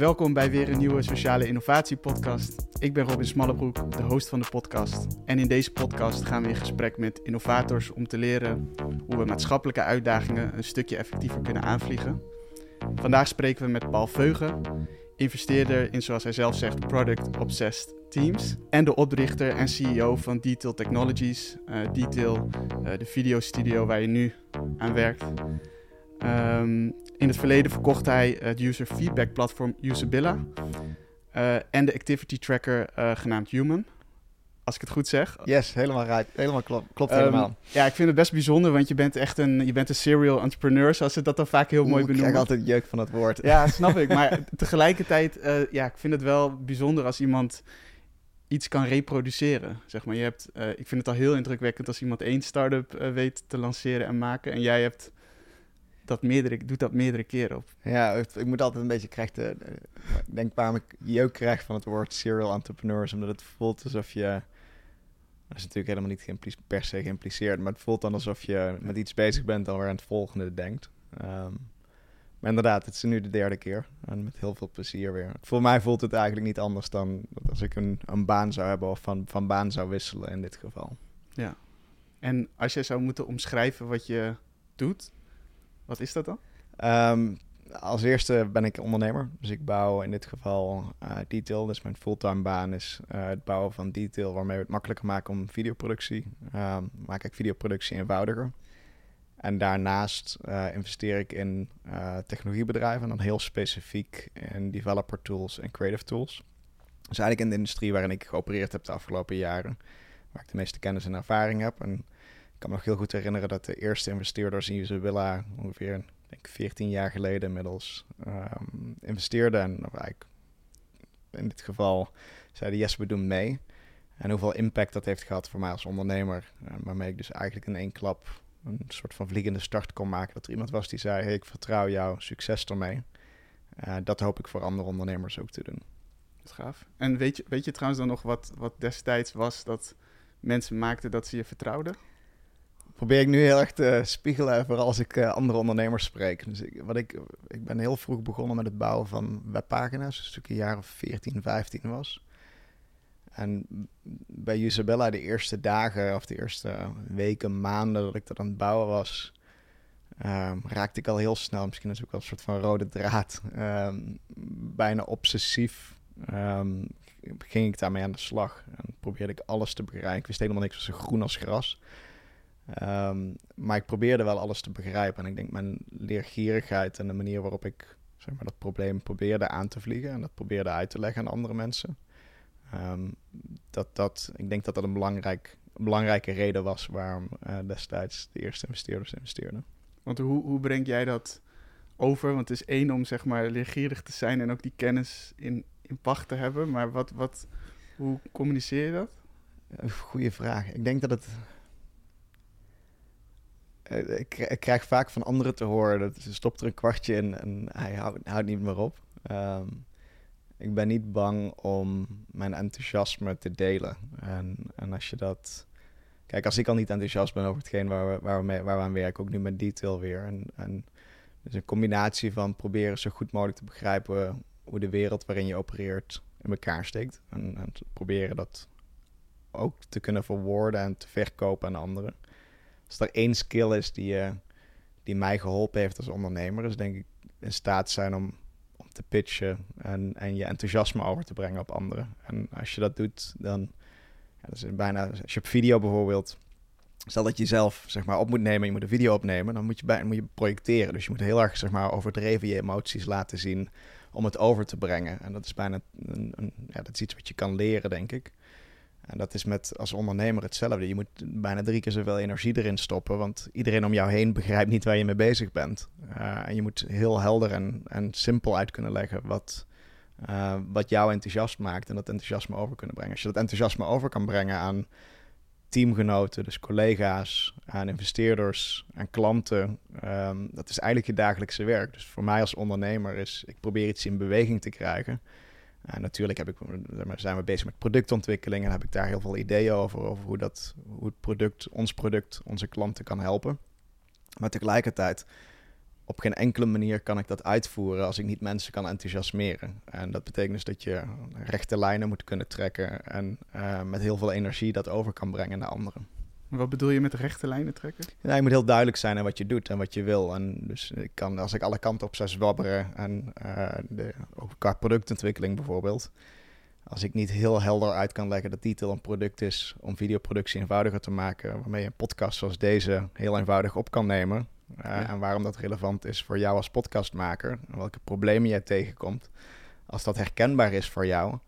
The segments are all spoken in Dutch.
Welkom bij weer een nieuwe Sociale Innovatie Podcast. Ik ben Robin Smallebroek, de host van de podcast. En in deze podcast gaan we in gesprek met innovators om te leren hoe we maatschappelijke uitdagingen een stukje effectiever kunnen aanvliegen. Vandaag spreken we met Paul Veugen, investeerder in, zoals hij zelf zegt, Product Obsessed Teams. En de oprichter en CEO van Detail Technologies. Uh, Detail, uh, de videostudio waar je nu aan werkt. Um, in het verleden verkocht hij het user feedback platform Usabilla uh, en de activity tracker uh, genaamd Human. Als ik het goed zeg. Yes, helemaal right. Helemaal klopt. Klopt um, helemaal. Ja, ik vind het best bijzonder, want je bent echt een, je bent een serial entrepreneur, zoals ze dat dan vaak heel Oeh, mooi benoemen. Ik krijg altijd jeuk van het woord. Ja, snap ik. Maar tegelijkertijd, uh, ja, ik vind het wel bijzonder als iemand iets kan reproduceren. Zeg maar, je hebt, ik vind het al heel indrukwekkend als iemand één start-up weet te lanceren en maken. En jij hebt dat meerdere, doet dat meerdere keren op. Ja, ik moet altijd een beetje krijgen. ik denk waarom ik jeuk krijg van het woord serial entrepreneurs, omdat het voelt alsof je. Dat is natuurlijk helemaal niet per se geïmpliceerd, maar het voelt dan alsof je met iets bezig bent alweer aan het volgende denkt. Um, maar inderdaad, het is nu de derde keer en met heel veel plezier weer. Voor mij voelt het eigenlijk niet anders dan als ik een, een baan zou hebben of van, van baan zou wisselen in dit geval. Ja, en als je zou moeten omschrijven wat je doet, wat is dat dan? Um, als eerste ben ik ondernemer. Dus ik bouw in dit geval uh, detail. Dus mijn fulltime baan is uh, het bouwen van detail, waarmee we het makkelijker maken om videoproductie. Um, maak ik videoproductie eenvoudiger. En daarnaast uh, investeer ik in technologiebedrijven, dan heel specifiek in developer tools en creative tools. Dus eigenlijk in de industrie waarin ik geopereerd heb de afgelopen jaren, waar ik de meeste kennis en ervaring heb. En kan me nog heel goed herinneren dat de eerste investeerders in Usabilla ongeveer denk 14 jaar geleden inmiddels um, investeerden. En eigenlijk in dit geval zeiden yes, we doen mee. En hoeveel impact dat heeft gehad voor mij als ondernemer. Uh, waarmee ik dus eigenlijk in één klap een soort van vliegende start kon maken. Dat er iemand was die zei, hey, ik vertrouw jou, succes ermee. Uh, dat hoop ik voor andere ondernemers ook te doen. Dat gaaf. En weet je, weet je trouwens dan nog wat, wat destijds was dat mensen maakten dat ze je vertrouwden? Probeer ik nu heel erg te spiegelen voor als ik uh, andere ondernemers spreek. Dus ik, wat ik, ik ben heel vroeg begonnen met het bouwen van webpagina's, dus toen ik een jaar of 14, 15 was. En bij Isabella de eerste dagen of de eerste weken, maanden dat ik dat aan het bouwen was, um, raakte ik al heel snel, misschien is ook wel een soort van rode draad, um, bijna obsessief um, ging ik daarmee aan de slag. En probeerde ik alles te begrijpen. Ik wist helemaal niks, was zo groen als gras. Um, maar ik probeerde wel alles te begrijpen. En ik denk mijn leergierigheid en de manier waarop ik zeg maar, dat probleem probeerde aan te vliegen en dat probeerde uit te leggen aan andere mensen. Um, dat, dat, ik denk dat dat een, belangrijk, belangrijke reden was waarom uh, destijds de eerste investeerders investeerden. Want hoe, hoe breng jij dat over? Want het is één om zeg maar leergierig te zijn en ook die kennis in, in pacht te hebben. Maar wat, wat, hoe communiceer je dat? Goeie vraag. Ik denk dat het eh, ik, ik, krijg vaak van anderen te horen dat ze stopt er een kwartje in en hij houdt, niet meer op. Um, ik ben niet bang om mijn enthousiasme te delen. En, en als je dat. Kijk, als ik al niet enthousiast ben over hetgeen waar we, waar we, waar aan werken, ook nu met detail weer. En, en dus een combinatie van proberen zo goed mogelijk te begrijpen hoe de wereld waarin je opereert in elkaar steekt. En, en proberen dat ook te kunnen verwoorden en te verkopen aan anderen als er één skill is die, uh, die mij geholpen heeft als ondernemer, is denk ik in staat zijn om, om te pitchen en, en je enthousiasme over te brengen op anderen. En als je dat doet, dan ja, dat is bijna, als je op video bijvoorbeeld, stel dat je zelf zeg maar, op moet nemen, je moet een video opnemen, dan moet je, bij, moet je projecteren. Dus je moet heel erg zeg maar, overdreven je emoties laten zien om het over te brengen. En dat is bijna een, een, ja, dat is iets wat je kan leren, denk ik. En dat is met als ondernemer hetzelfde. Je moet bijna drie keer zoveel energie erin stoppen, want iedereen om jou heen begrijpt niet waar je mee bezig bent. Uh, en je moet heel helder en, en simpel uit kunnen leggen wat, uh, wat jou enthousiast maakt en dat enthousiasme over kunnen brengen. Als je dat enthousiasme over kan brengen aan teamgenoten, dus collega's, aan investeerders, aan klanten, um, dat is eigenlijk je dagelijkse werk. Dus voor mij als ondernemer is, ik probeer iets in beweging te krijgen. En natuurlijk heb ik, zijn we bezig met productontwikkeling en heb ik daar heel veel ideeën over, over hoe, dat, hoe het product, ons product, onze klanten kan helpen. Maar tegelijkertijd, op geen enkele manier kan ik dat uitvoeren als ik niet mensen kan enthousiasmeren. En dat betekent dus dat je rechte lijnen moet kunnen trekken en uh, met heel veel energie dat over kan brengen naar anderen. Wat bedoel je met rechte lijnen trekken? Ja, je moet heel duidelijk zijn in wat je doet en wat je wil. En dus ik kan, als ik alle kanten op zou zwabberen en uh, de, ook qua productontwikkeling bijvoorbeeld, als ik niet heel helder uit kan leggen dat titel een product is om videoproductie eenvoudiger te maken, waarmee je een podcast zoals deze heel eenvoudig op kan nemen. Uh, En waarom dat relevant is voor jou als podcastmaker, en welke problemen jij tegenkomt. Als dat herkenbaar is voor jou,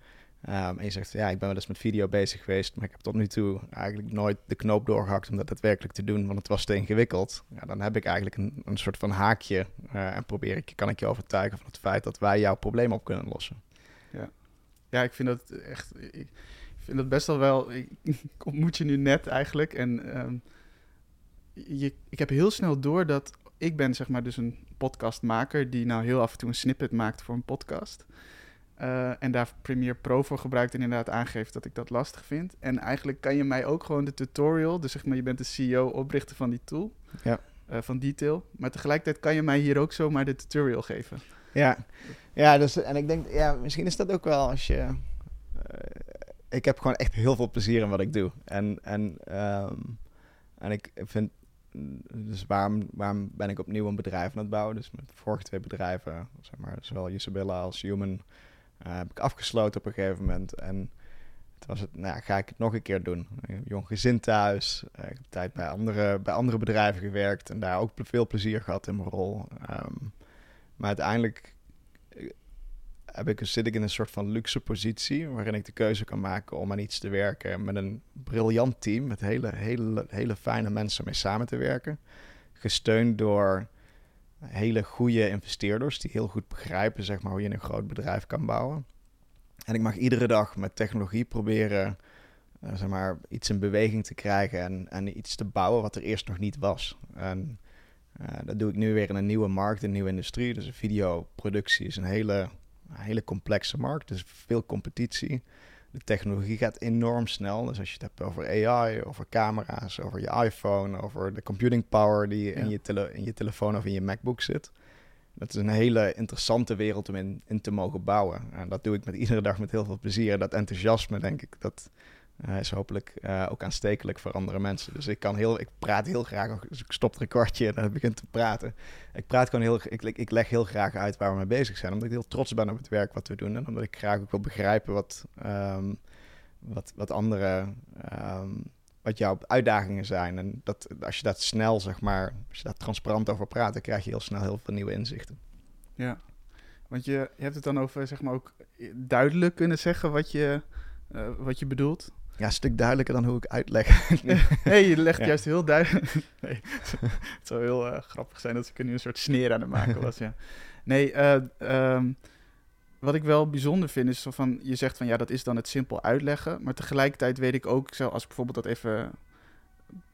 um, en je zegt, ja, ik ben wel eens met video bezig geweest, maar ik heb tot nu toe eigenlijk nooit de knoop doorgehakt om dat daadwerkelijk te doen, want het was te ingewikkeld. Ja, dan heb ik eigenlijk een, een soort van haakje uh, en probeer ik, kan ik je overtuigen van het feit dat wij jouw probleem op kunnen lossen. Ja. Ja, ik vind dat echt. Ik vind dat best wel wel. Ik, ontmoet je nu net eigenlijk. En um, je, ik heb heel snel door dat ik ben, zeg maar, dus een podcastmaker die nou heel af en toe een snippet maakt voor een podcast. Uh, en daar Premiere Pro voor gebruikt en inderdaad aangeeft dat ik dat lastig vind. En eigenlijk kan je mij ook gewoon de tutorial, dus zeg maar, je bent de CEO, oprichter van die tool, ja. Uh, van Detail. Maar tegelijkertijd kan je mij hier ook zomaar de tutorial geven. Ja, ja dus, en ik denk, ja, misschien is dat ook wel als je... Uh, ik heb gewoon echt heel veel plezier in wat ik doe. En, en, um, en ik vind... Dus waarom, waarom ben ik opnieuw een bedrijf aan het bouwen? Dus met vorige twee bedrijven, zeg maar, zowel Isabella als Human... Uh, heb ik afgesloten op een gegeven moment. En toen was het, nou ja, ga ik het nog een keer doen. Een jong gezin thuis. Uh, ik heb tijd bij andere, bij andere bedrijven gewerkt. En daar ook veel plezier gehad in mijn rol. Um, maar uiteindelijk heb ik, zit ik in een soort van luxe positie waarin ik de keuze kan maken om aan iets te werken met een briljant team, met hele, hele, hele fijne mensen mee samen te werken. Gesteund door hele goede investeerders die heel goed begrijpen zeg maar, hoe je een groot bedrijf kan bouwen. En ik mag iedere dag met technologie proberen uh, zeg maar, iets in beweging te krijgen en, en iets te bouwen wat er eerst nog niet was. En uh, dat doe ik nu weer in een nieuwe markt, een nieuwe industrie. Dus videoproductie is een hele, hele complexe markt. Dus veel competitie. De technologie gaat enorm snel. Dus als je het hebt over AI, over camera's, over je iPhone, over de computing power die ja. in, je tele in je telefoon of in je MacBook zit. Dat is een hele interessante wereld om in, in te mogen bouwen. En dat doe ik met iedere dag met heel veel plezier. Dat enthousiasme, denk ik, dat, uh, is hopelijk uh, ook aanstekelijk voor andere mensen. Dus ik kan heel, ik praat heel graag. Dus ik stop een kwartje en dan begin te praten. Ik praat gewoon heel, ik, ik leg heel graag uit waar we mee bezig zijn, omdat ik heel trots ben op het werk wat we doen en omdat ik graag ook wil begrijpen wat, um, wat, wat andere, um, wat jouw uitdagingen zijn. En dat als je dat snel, zeg maar, als je daar transparant over praat, dan krijg je heel snel heel veel nieuwe inzichten. Ja, want je, je hebt het dan over, zeg maar, ook duidelijk kunnen zeggen wat je, uh, wat je bedoelt. Ja, een stuk duidelijker dan hoe ik uitleg. nee, je legt ja. juist heel duidelijk. nee, het zou heel uh, grappig zijn dat ik nu een soort sneer aan het maken was. ja. Nee, uh, um, wat ik wel bijzonder vind is van je zegt van ja, dat is dan het simpel uitleggen. Maar tegelijkertijd weet ik ook, zo, als ik bijvoorbeeld dat even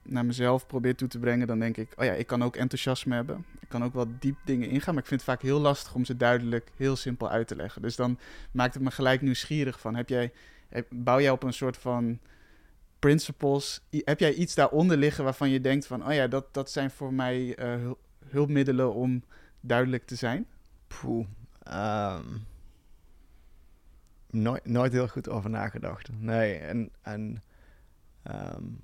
naar mezelf probeer toe te brengen, dan denk ik, oh ja, ik kan ook enthousiasme hebben. Ik kan ook wel diep dingen ingaan, maar ik vind het vaak heel lastig om ze duidelijk, heel simpel uit te leggen. Dus dan maakt het me gelijk nieuwsgierig van, heb jij bouw jij op een soort van principles? Heb jij iets daaronder liggen waarvan je denkt van, oh ja, dat, dat zijn voor mij uh, hulpmiddelen om duidelijk te zijn? Poeh. Um, nooit, nooit heel goed over nagedacht. Nee, en, en um,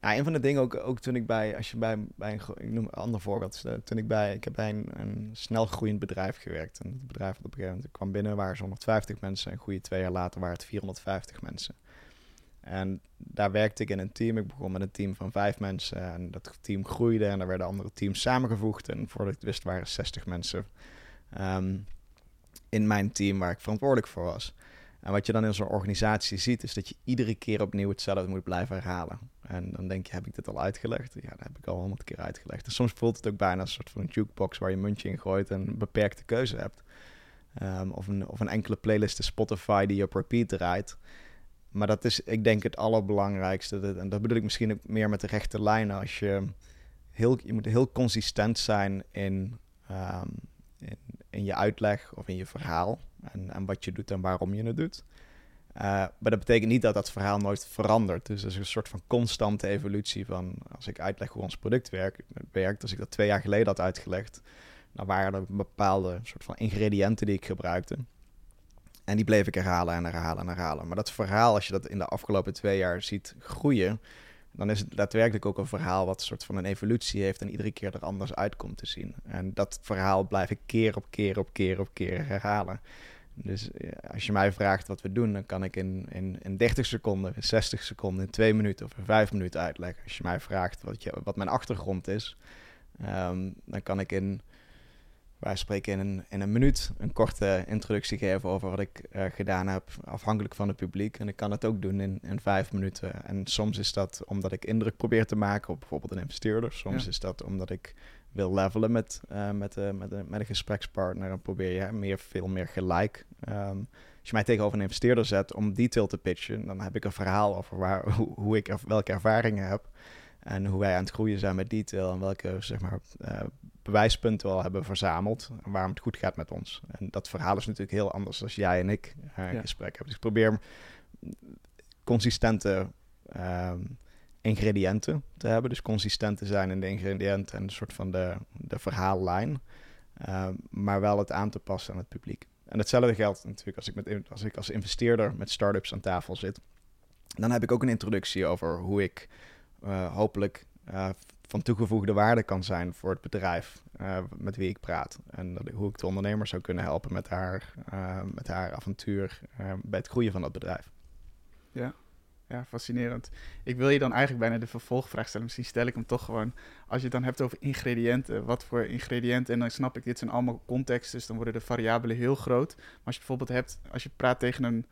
een van de dingen ook, ook toen ik bij, als je bij, bij een, ik noem een ander voorbeeld, toen ik bij, ik heb bij een, een snel groeiend bedrijf gewerkt. En het bedrijf op een gegeven moment, kwam binnen, waren ze 150 mensen. En goede twee jaar later waren het 450 mensen. En daar werkte ik in een team. Ik begon met een team van vijf mensen. En dat team groeide en er werden andere teams samengevoegd. En voordat ik het wist waren 60 mensen um, in mijn team waar ik verantwoordelijk voor was. En wat je dan in zo'n organisatie ziet, is dat je iedere keer opnieuw hetzelfde moet blijven herhalen. En dan denk je, heb ik dit al uitgelegd? Ja, dat heb ik al honderd keer uitgelegd. En soms voelt het ook bijna een soort van een jukebox waar je muntje in gooit en een beperkte keuze hebt. Um, of, een, of een enkele playlist in Spotify die je op repeat draait. Maar dat is, ik denk, het allerbelangrijkste. En dat bedoel ik misschien ook meer met de rechte lijnen. Als je heel, je moet heel consistent zijn in, um, in, in je uitleg of in je verhaal. En, en wat je doet en waarom je het doet. Uh, maar dat betekent niet dat dat verhaal nooit verandert. Dus dat is een soort van constante evolutie van als ik uitleg hoe ons product werkt, werkt als ik dat twee jaar geleden had uitgelegd, dan waren er bepaalde soort van ingrediënten die ik gebruikte. En die bleef ik herhalen en herhalen en herhalen. Maar dat verhaal, als je dat in de afgelopen twee jaar ziet groeien, dan is het daadwerkelijk ook een verhaal wat een soort van een evolutie heeft en iedere keer er anders uitkomt te zien. En dat verhaal blijf ik keer op keer op keer op keer herhalen. Dus als je mij vraagt wat we doen, dan kan ik in, in, in 30 seconden, in 60 seconden, in 2 minuten of in 5 minuten uitleggen. Als je mij vraagt wat, je, wat mijn achtergrond is, um, dan kan ik in wij spreken in een, in een minuut een korte introductie geven over wat ik uh, gedaan heb, afhankelijk van het publiek. En ik kan het ook doen in, in vijf minuten. En soms is dat omdat ik indruk probeer te maken op bijvoorbeeld een investeerder. Soms is dat omdat ik wil levelen met, uh, met, uh, met, de, met een gesprekspartner. En probeer je meer, veel meer gelijk. Um, als je mij tegenover een investeerder zet om detail te pitchen, dan heb ik een verhaal over waar, hoe, hoe ik er, welke ervaringen heb. En hoe wij aan het groeien zijn met detail en welke zeg maar, uh, bewijspunten we al hebben verzameld. En waarom het goed gaat met ons. En dat verhaal is natuurlijk heel anders als jij en ik ja. gesprek hebben. Dus ik probeer consistente uh, ingrediënten te hebben. Dus consistent te zijn in de ingrediënten en een soort van de, de verhaallijn. Ehm, maar wel het aan te passen aan het publiek. En hetzelfde geldt natuurlijk als ik, met, als ik als investeerder met startups aan tafel zit. Dan heb ik ook een introductie over hoe ik uh, hopelijk uh, van toegevoegde waarde kan zijn voor het bedrijf uh, met wie ik praat. En dat, hoe ik de ondernemer zou kunnen helpen met haar, met haar avontuur bij het groeien van dat bedrijf. Ja. Ja, fascinerend. Ik wil je dan eigenlijk bijna de vervolgvraag stellen. Misschien stel ik hem toch gewoon. Als je het dan hebt over ingrediënten, wat voor ingrediënten? En dan snap ik, dit zijn allemaal contexten, dus dan worden de variabelen heel groot. Maar als je bijvoorbeeld hebt, als je praat tegen een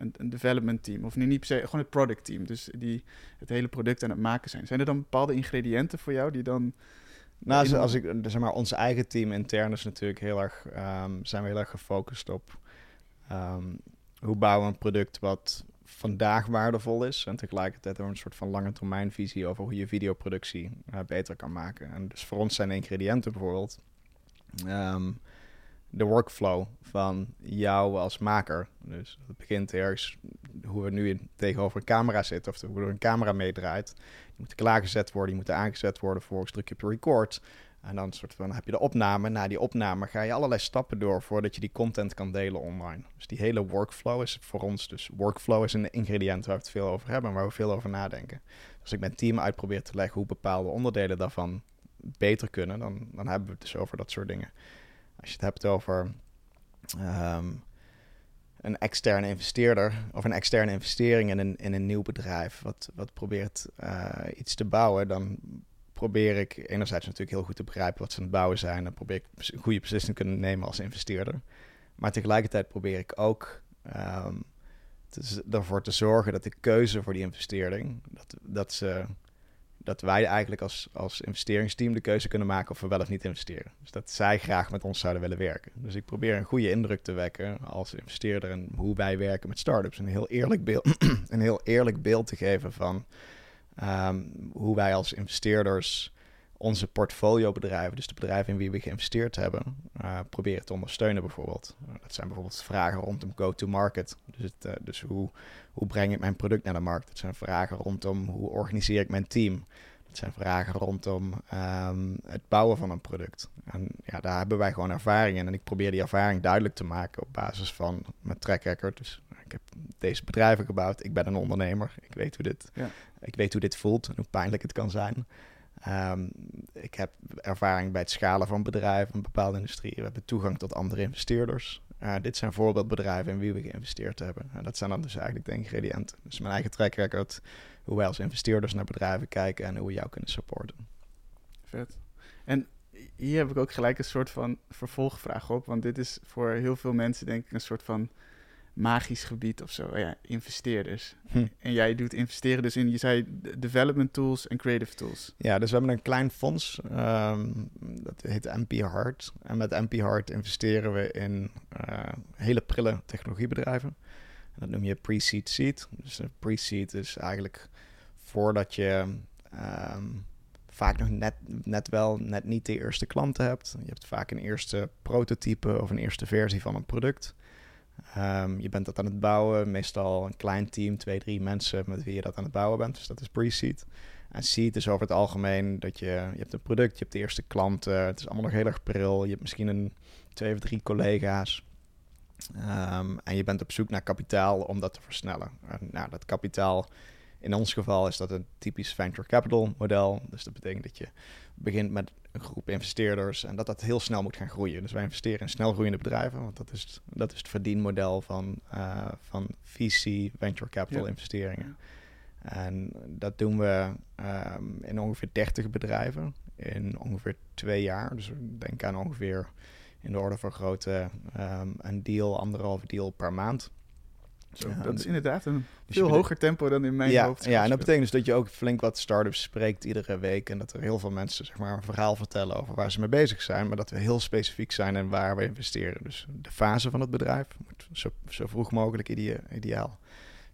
een, een development team. Of niet per se, gewoon het product team. Dus die het hele product aan het maken zijn. Zijn er dan bepaalde ingrediënten voor jou die dan... Nou, als, als ik, zeg maar, ons eigen team intern is natuurlijk heel erg, um, zijn we heel erg gefocust op um, hoe bouwen we een product wat vandaag waardevol is. En tegelijkertijd we een soort van lange termijn visie over hoe je videoproductie uh, beter kan maken. En dus voor ons zijn ingrediënten bijvoorbeeld um, de workflow van jou als maker. Dus het begint ergens hoe we nu tegenover een camera zitten of hoe er een camera meedraait. Die moet klaargezet worden, die moeten aangezet worden, vervolgens druk je op record. En dan soort van heb je de opname. Na die opname ga je allerlei stappen door voordat je die content kan delen online. Dus die hele workflow is voor ons. Dus workflow is een ingrediënt waar we het veel over hebben, waar we veel over nadenken. Dus als ik mijn team uitprobeer te leggen hoe bepaalde onderdelen daarvan beter kunnen, dan, dan hebben we het dus over dat soort dingen. Als je het hebt over um, een externe investeerder of een externe investering in een, in een nieuw bedrijf, wat, wat probeert uh, iets te bouwen, dan probeer ik enerzijds natuurlijk heel goed te begrijpen wat ze aan het bouwen zijn. Dan probeer ik een goede beslissing te kunnen nemen als investeerder. Maar tegelijkertijd probeer ik ook te, ervoor te zorgen dat de keuze voor die investering, dat, dat ze dat wij eigenlijk als, als investeringsteam de keuze kunnen maken of we wel of niet investeren. Dus dat zij graag met ons zouden willen werken. Dus ik probeer een goede indruk te wekken als investeerder en hoe wij werken met startups. Een heel eerlijk beeld, een heel eerlijk beeld te geven van um, hoe wij als investeerders onze portfoliobedrijven, dus de bedrijven in wie we geïnvesteerd hebben, uh, proberen te ondersteunen bijvoorbeeld. dat zijn bijvoorbeeld vragen rondom go-to-market. Dus, het, uh, dus hoe, hoe breng ik mijn product naar de markt? Dat zijn vragen rondom hoe organiseer ik mijn team? Dat zijn vragen rondom um, het bouwen van een product. En ja, daar hebben wij gewoon ervaring in. En ik probeer die ervaring duidelijk te maken op basis van mijn track record. Dus ik heb deze bedrijven gebouwd. Ik ben een ondernemer. Ik weet hoe dit, ja. ik weet hoe dit voelt en hoe pijnlijk het kan zijn. Um, ik heb ervaring bij het schalen van bedrijven, een bepaalde industrie. We hebben toegang tot andere investeerders. Uh, dit zijn voorbeeldbedrijven in wie we geïnvesteerd hebben. En dat zijn dan dus eigenlijk de ingrediënten. Dus mijn eigen track record, hoe wij als investeerders naar bedrijven kijken en hoe we jou kunnen supporten. Vet. En hier heb ik ook gelijk een soort van vervolgvraag op. Want dit is voor heel veel mensen denk ik een soort van magisch gebied of zo. Ja, investeerders. Hm. En jij doet investeren dus in, je zei, development tools en creative tools. Ja, dus we hebben een klein fonds, um, dat heet MP Hard. En met MP Hard investeren we in uh, hele prille technologiebedrijven. En dat noem je pre-seed seed. Dus een pre-seed is eigenlijk voordat je um, vaak nog net, net wel, net niet de eerste klanten hebt. Je hebt vaak een eerste prototype of een eerste versie van een product. Ehm, je bent dat aan het bouwen, meestal een klein team, twee, drie mensen met wie je dat aan het bouwen bent. Dus dat is pre-seed. En seed is over het algemeen dat je, je hebt een product, je hebt de eerste klanten, het is allemaal nog heel erg pril. Je hebt misschien een twee of drie collega's. Ehm, en je bent op zoek naar kapitaal om dat te versnellen. En, nou, dat kapitaal, in ons geval is dat een typisch venture capital model. Dus dat betekent dat je begint met een groep investeerders en dat dat heel snel moet gaan groeien. Dus wij investeren in snel groeiende bedrijven, want dat is, dat is het verdienmodel van, uh, van VC, venture capital investeringen. En dat doen we um, in ongeveer 30 bedrijven in ongeveer twee jaar. Dus denk aan ongeveer in de orde van grootte um, een deal, anderhalve deal per maand. Zo, dat is inderdaad een dus veel hoger tempo dan in mijn ja, hoofd. Ja, en dat betekent dus dat je ook flink wat startups spreekt iedere week. En dat er heel veel mensen zeg maar, een verhaal vertellen over waar ze mee bezig zijn. Maar dat we heel specifiek zijn en waar we investeren. Dus de fase van het bedrijf moet zo, zo vroeg mogelijk ideaal.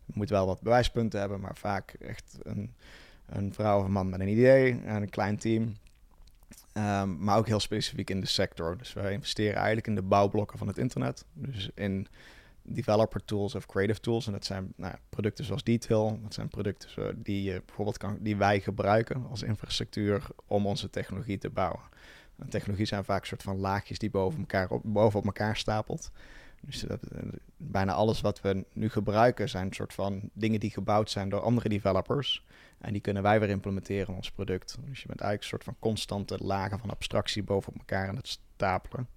Je moet wel wat bewijspunten hebben, maar vaak echt een, een vrouw of een man met een idee en een klein team. Um, maar ook heel specifiek in de sector. Dus wij investeren eigenlijk in de bouwblokken van het internet. Dus in developer tools of creative tools. En dat zijn nou, producten zoals Detail. Dat zijn producten die, je bijvoorbeeld kan, die wij gebruiken als infrastructuur om onze technologie te bouwen. En technologie zijn vaak een soort van laagjes die boven, elkaar op, elkaar stapelt. Dus dat, bijna alles wat we nu gebruiken zijn een soort van dingen die gebouwd zijn door andere developers. En die kunnen wij weer implementeren in ons product. Dus je bent eigenlijk een soort van constante lagen van abstractie bovenop elkaar aan het stapelen.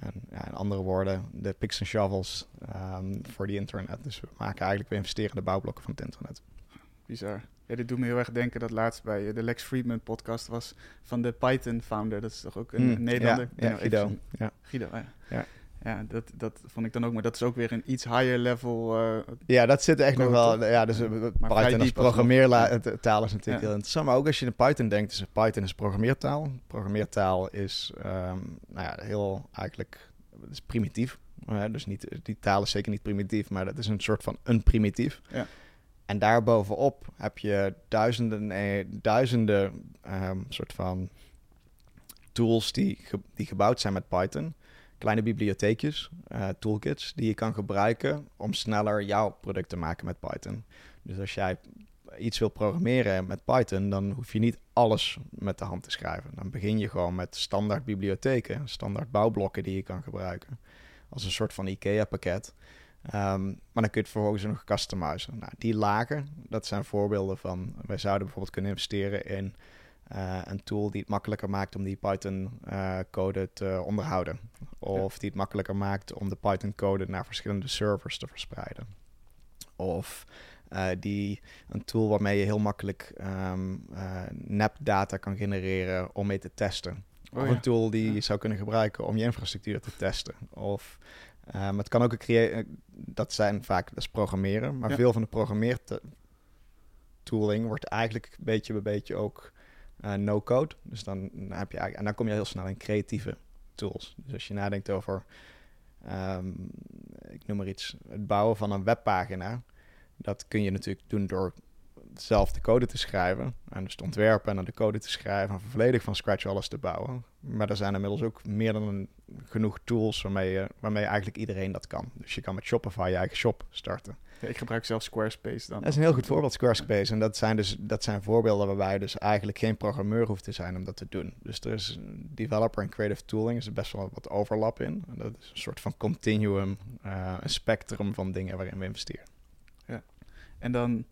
En ja, in andere woorden, de picks en shovels um, voor die internet. Dus we maken eigenlijk, we investeren in de bouwblokken van het internet. Bizar. Ja, dit doet me heel erg denken dat laatst bij eh, de Lex Friedman podcast was van de Python founder. Dat is toch ook een mm, Nederlander? Ja, ja Guido. Ja. Guido, ja. Ja dat, dat vond ik dan ook, maar dat is ook weer een iets higher level. Uh, ja, dat zit echt nog wel. Ja, dus uh, Python als programmeertaal is natuurlijk heel interessant. Maar ook als je in Python denkt, dus Python is programmeertaal. Programmeertaal is um, nou ja, heel eigenlijk is primitief. Uh, dus niet, die taal is zeker niet primitief, maar dat is een soort van een primitief. Ja. En daarbovenop heb je duizenden, nee, duizenden um, soort van tools die, ge, die gebouwd zijn met Python kleine bibliotheekjes, uh, toolkits, die je kan gebruiken om sneller jouw product te maken met Python. Dus als jij iets wil programmeren met Python, dan hoef je niet alles met de hand te schrijven. Dan begin je gewoon met standaard bibliotheken, standaard bouwblokken die je kan gebruiken. Als een soort van IKEA-pakket. Um, maar dan kun je het vervolgens nog customizen. Nou, die lagen, dat zijn voorbeelden van... Wij zouden bijvoorbeeld kunnen investeren in uh, een tool die het makkelijker maakt om die Python-code uh, te onderhouden. Of die het makkelijker maakt om de Python-code naar verschillende servers te verspreiden. Of uh, die een tool waarmee je heel makkelijk um, nep-data kan genereren om mee te testen. Oh, of een tool die je zou kunnen gebruiken om je infrastructuur te testen. Of um, het kan ook een creëren. Dat zijn vaak is programmeren, maar veel van de programmeertooling wordt eigenlijk beetje bij beetje ook uh, no-code. Dus dan, heb je en dan kom je heel snel in creatieve tools. Dus als je nadenkt over, um, ik noem maar iets, het bouwen van een webpagina, dat kun je natuurlijk doen door zelf de code te schrijven en dus te ontwerpen en dan de code te schrijven en volledig van scratch alles te bouwen. Maar er zijn inmiddels ook meer dan genoeg tools waarmee, waarmee eigenlijk iedereen dat kan. Dus je kan met Shopify je eigen shop starten. Ja, ik gebruik zelf Squarespace dan. Dat is een heel goed voorbeeld, Squarespace. En dat zijn dus dat zijn voorbeelden waarbij je dus eigenlijk geen programmeur hoeft te zijn om dat te doen. Dus er is developer en creative tooling is er best wel wat overlap in. En dat is een soort van continuum, uh, een spectrum van dingen waarin we investeren. Ja, en dan,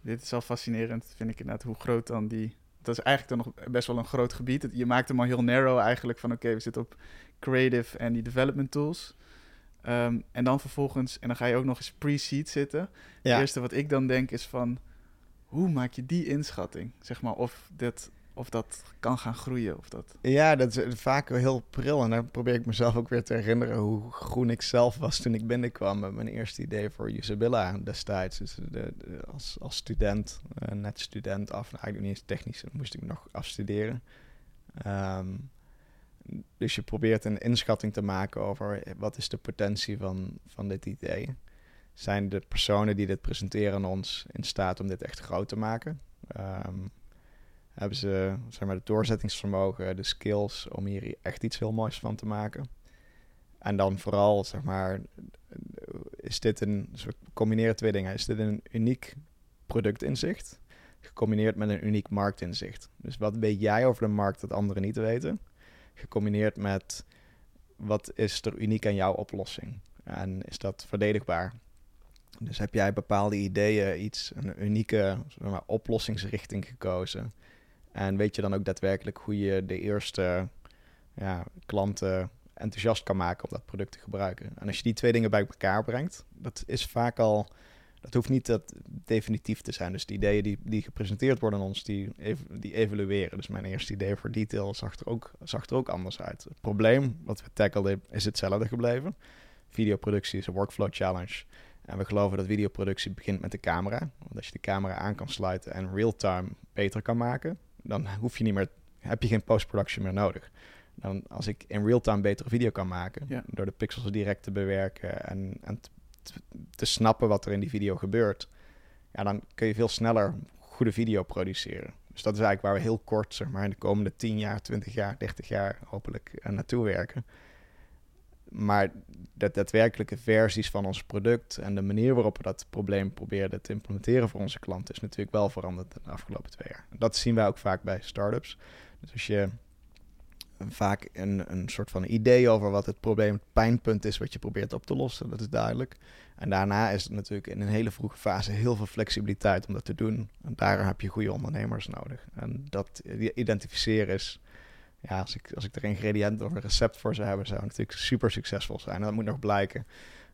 dit is al fascinerend, vind ik inderdaad, hoe groot dan die... Dat is eigenlijk dan nog best wel een groot gebied. Je maakt hem al heel narrow eigenlijk van oké, we zitten op creative en die development tools. Um, en dan vervolgens, en dan ga je ook nog eens pre-seed zitten. Ja. Het eerste wat ik dan denk is van, hoe maak je die inschatting? Zeg maar, of dat, of dat kan gaan groeien. Of dat... Ja, dat is vaak heel pril. En dan probeer ik mezelf ook weer te herinneren hoe groen ik zelf was toen ik binnenkwam met mijn eerste idee voor Usabilla destijds. Dus de, als, als student, uh, net student af, nou, eigenlijk niet eens technisch, dan moest ik nog afstuderen. Um, dus je probeert een inschatting te maken over wat is de potentie van, van dit idee. Zijn de personen die dit presenteren ons in staat om dit echt groot te maken? Um, hebben ze zeg maar, het doorzettingsvermogen, de skills om hier echt iets heel moois van te maken? En dan vooral, zeg maar, is dit een, we combineren twee dingen. Is dit een uniek productinzicht, gecombineerd met een uniek marktinzicht. Dus wat weet jij over de markt dat anderen niet weten, gecombineerd met wat is er uniek aan jouw oplossing en is dat verdedigbaar? Dus heb jij bepaalde ideeën, iets, een unieke zeg maar, oplossingsrichting gekozen? En weet je dan ook daadwerkelijk hoe je de eerste ja, klanten enthousiast kan maken om dat product te gebruiken? En als je die twee dingen bij elkaar brengt, dat is vaak al, dat hoeft niet dat definitief te zijn. Dus de ideeën die, die gepresenteerd worden aan ons, die, die evalueren. Dus mijn eerste idee voor detail zag er, ook, zag er ook anders uit. Het probleem wat we tackelden is hetzelfde gebleven. Videoproductie is een workflow challenge. En we geloven dat videoproductie begint met de camera. Want als je de camera aan kan sluiten en real-time beter kan maken, dan hoef je niet meer, heb je geen post-production meer nodig. Dan als ik in real-time betere video kan maken, door de pixels direct te bewerken en, en te, te, snappen wat er in die video gebeurt, ja, dan kun je veel sneller goede video produceren. Dus dat is eigenlijk waar we heel kort, zeg maar, in de komende 10 jaar, 20 jaar, 30 jaar hopelijk uh, naartoe werken. Maar de daadwerkelijke versies van ons product en de manier waarop we dat probleem probeerden te implementeren voor onze klanten is natuurlijk wel veranderd de afgelopen twee jaar. Dat zien wij ook vaak bij startups. Dus als je vaak een, een soort van idee over wat het probleem, het pijnpunt is wat je probeert op te lossen, dat is duidelijk. En daarna is het natuurlijk in een hele vroege fase heel veel flexibiliteit om dat te doen. En daar heb je goede ondernemers nodig. En dat identificeren is ja, als ik, als ik er ingrediënten of een recept voor zou hebben, zou het natuurlijk super succesvol zijn. En dat moet nog blijken.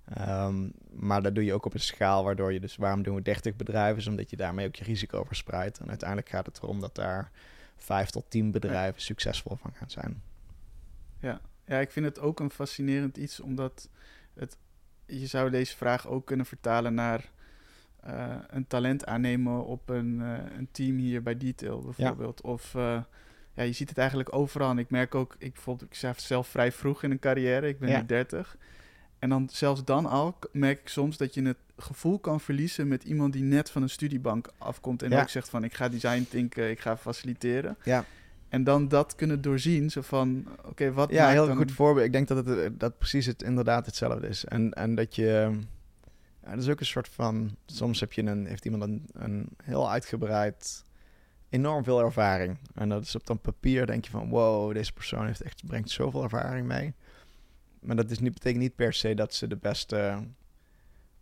Ehm, maar dat doe je ook op een schaal waardoor je dus, waarom doen we 30 bedrijven? Is omdat je daarmee ook je risico verspreidt. En uiteindelijk gaat het erom dat daar 5 tot 10 bedrijven succesvol van gaan zijn. Ja. ja, ik vind het ook een fascinerend iets, omdat het, je zou deze vraag ook kunnen vertalen naar uh, een talent aannemen op een, uh, een team hier bij Detail bijvoorbeeld. Of uh, ja, je ziet het eigenlijk overal. En ik merk ook, ik, bijvoorbeeld, ik zei zelf vrij vroeg in een carrière, ik ben nu 30. En dan zelfs dan al merk ik soms dat je het gevoel kan verliezen met iemand die net van een studiebank afkomt en ook zegt van ik ga design thinken, ik ga faciliteren. Ja. En dan dat kunnen doorzien, zo van oké, wat Ja, heel goed voorbeeld. Ik denk dat het eh, dat precies het inderdaad hetzelfde is. En, en dat je ja, dat is ook een soort van soms heb je een heeft iemand een, een heel uitgebreid enorm veel ervaring. En dat is op dan papier denk je van wow, deze persoon heeft echt, brengt zoveel ervaring mee. Maar dat is niet, betekent niet per se dat ze de beste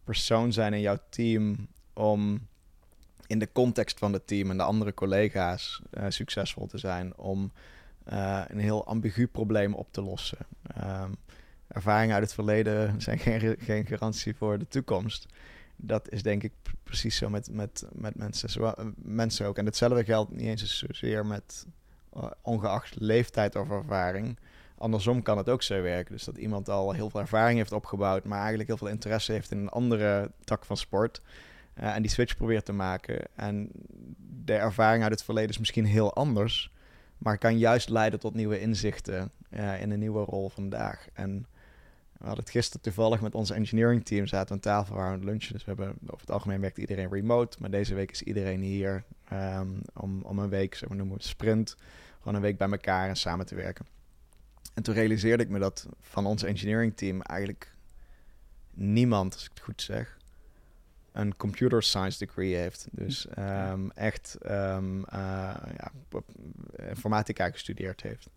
persoon zijn in jouw team om in de context van het team en de andere collega's uh, succesvol te zijn. Om uh, een heel ambigu probleem op te lossen. Um, ervaringen uit het verleden zijn geen, geen garantie voor de toekomst dat is denk ik precies zo met, met, met mensen, eh, mensen ook. En hetzelfde geldt niet eens zozeer met ongeacht leeftijd of ervaring. Andersom kan het ook zo werken. Dus dat iemand al heel veel ervaring heeft opgebouwd, maar eigenlijk heel veel interesse heeft in een andere tak van sport. Uh, en die switch probeert te maken. En de ervaring uit het verleden is misschien heel anders, maar kan juist leiden tot nieuwe inzichten in een nieuwe rol vandaag. En we hadden het gisteren toevallig met onze engineering team zaten aan tafel waar we aan het lunchen. Dus we hebben over het algemeen werkt iedereen remote. Maar deze week is iedereen hier um, om, om een week, maar noemen we sprint, gewoon een week bij elkaar en samen te werken. En toen realiseerde ik me dat van ons engineering team eigenlijk niemand, als ik het goed zeg, een computer science degree heeft. Dus um, echt um, uh, ja, informatica gestudeerd heeft.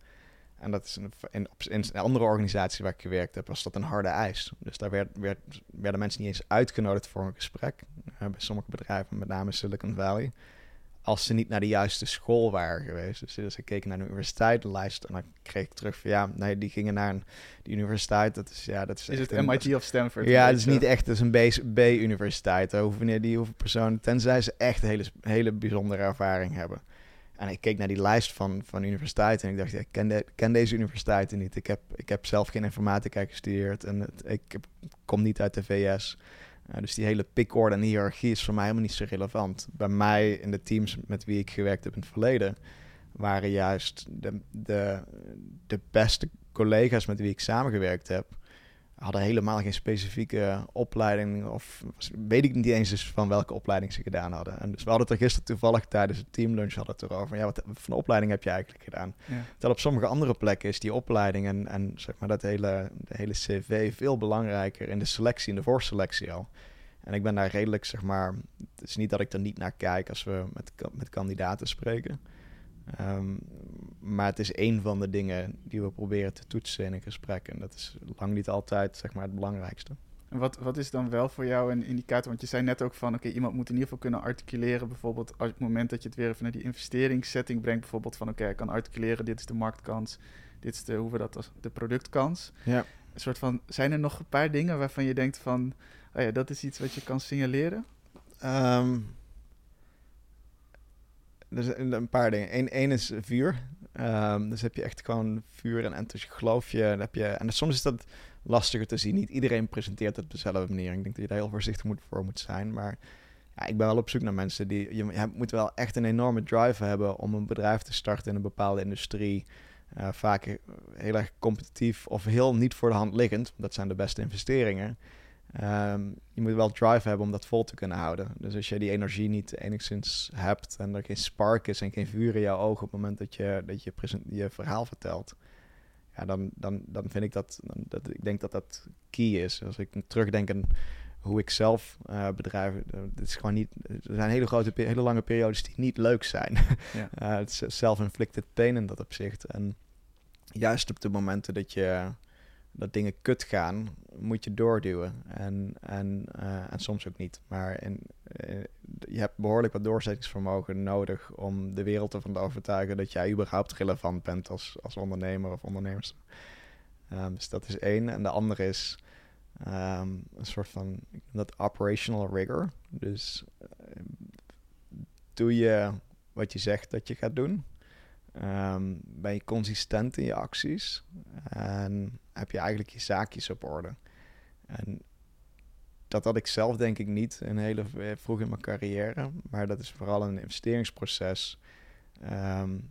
En dat is een, in, in een andere organisatie waar ik gewerkt heb, was dat een harde eis. Dus daar werd, werd, werden mensen niet eens uitgenodigd voor een gesprek. Uh, bij sommige bedrijven, met name Silicon Valley. Als ze niet naar de juiste school waren geweest. Dus, dus ik keek naar de universiteitenlijst en dan kreeg ik terug van ja, nee, die gingen naar een die universiteit. Dat is, ja, dat is, is het MIT of Stanford? Ja, het is niet echt, het is een B-universiteit. Hoeven die hoeven personen, tenzij ze echt hele, hele bijzondere ervaring hebben. En ik keek naar die lijst van, van universiteiten en ik dacht, ja, ik ken, de, ken deze universiteiten niet. Ik heb, ik heb zelf geen informatica gestudeerd en het, ik kom niet uit de VS. Dus die hele pickorde en hiërarchie is voor mij helemaal niet zo relevant. Bij mij in de teams met wie ik gewerkt heb in het verleden... waren juist de, de, de beste collega's met wie ik samengewerkt heb... hadden helemaal geen specifieke opleiding. Of weet ik niet eens eens van welke opleiding ze gedaan hadden. En dus we hadden het er gisteren toevallig tijdens het teamlunch hadden het erover. Ja, wat voor opleiding heb je eigenlijk gedaan? Ja. Terwijl op sommige andere plekken is die opleiding en, en zeg maar dat hele, de hele cv veel belangrijker in de selectie, in de voorselectie al. En ik ben daar redelijk, zeg maar, het is niet dat ik er niet naar kijk als we met, met kandidaten spreken. Ehm, maar het is een van de dingen die we proberen te toetsen in een gesprek. En dat is lang niet altijd zeg maar, het belangrijkste. En wat, wat is dan wel voor jou een indicator? Want je zei net ook van, oké, iemand moet in ieder geval kunnen articuleren. Bijvoorbeeld als het moment dat je het weer even naar die investeringssetting brengt. Bijvoorbeeld van, oké, ik kan articuleren, dit is de marktkans. Dit is de, hoe we dat als de productkans. Ja. Een soort van, zijn er nog een paar dingen waarvan je denkt van, oh ja, dat is iets wat je kan signaleren? Um, er zijn een paar dingen. Eén is vuur. Um, dus heb je echt gewoon vuur en enthousiasme. Geloof je, heb je. En soms is dat lastiger te zien. Niet iedereen presenteert het op dezelfde manier. Ik denk dat je daar heel voorzichtig moet, voor moet zijn. Maar ja, ik ben wel op zoek naar mensen die. Je, moet wel echt een enorme drive hebben om een bedrijf te starten in een bepaalde industrie. Uh, vaak heel erg competitief of heel niet voor de hand liggend. Dat zijn de beste investeringen. Ehm, je moet wel drive hebben om dat vol te kunnen houden. Dus als je die energie niet enigszins hebt en er geen spark is en geen vuur in jouw ogen op het moment dat je dat je, je verhaal vertelt, ja, dan, dan, dan vind ik dat, dat, ik denk dat dat key is. Als ik terugdenk aan hoe ik zelf uh, bedrijven, uh, het is gewoon niet, er zijn hele grote, hele lange periodes die niet leuk zijn. Ja. uh, is self-inflicted pain in dat opzicht. En juist op de momenten dat je dat dingen kut gaan, moet je doorduwen. En, en, uh, en soms ook niet. Maar in, uh, je hebt behoorlijk wat doorzettingsvermogen nodig om de wereld ervan te overtuigen dat jij überhaupt relevant bent als, als ondernemer of ondernemers. Um, dus dat is één. En de andere is um, een soort van dat operational rigor. Dus uh, doe je wat je zegt dat je gaat doen. Um, ben je consistent in je acties en heb je eigenlijk je zaakjes op orde. En dat had ik zelf denk ik niet een hele vroeg in mijn carrière, maar dat is vooral een investeringsproces. Um,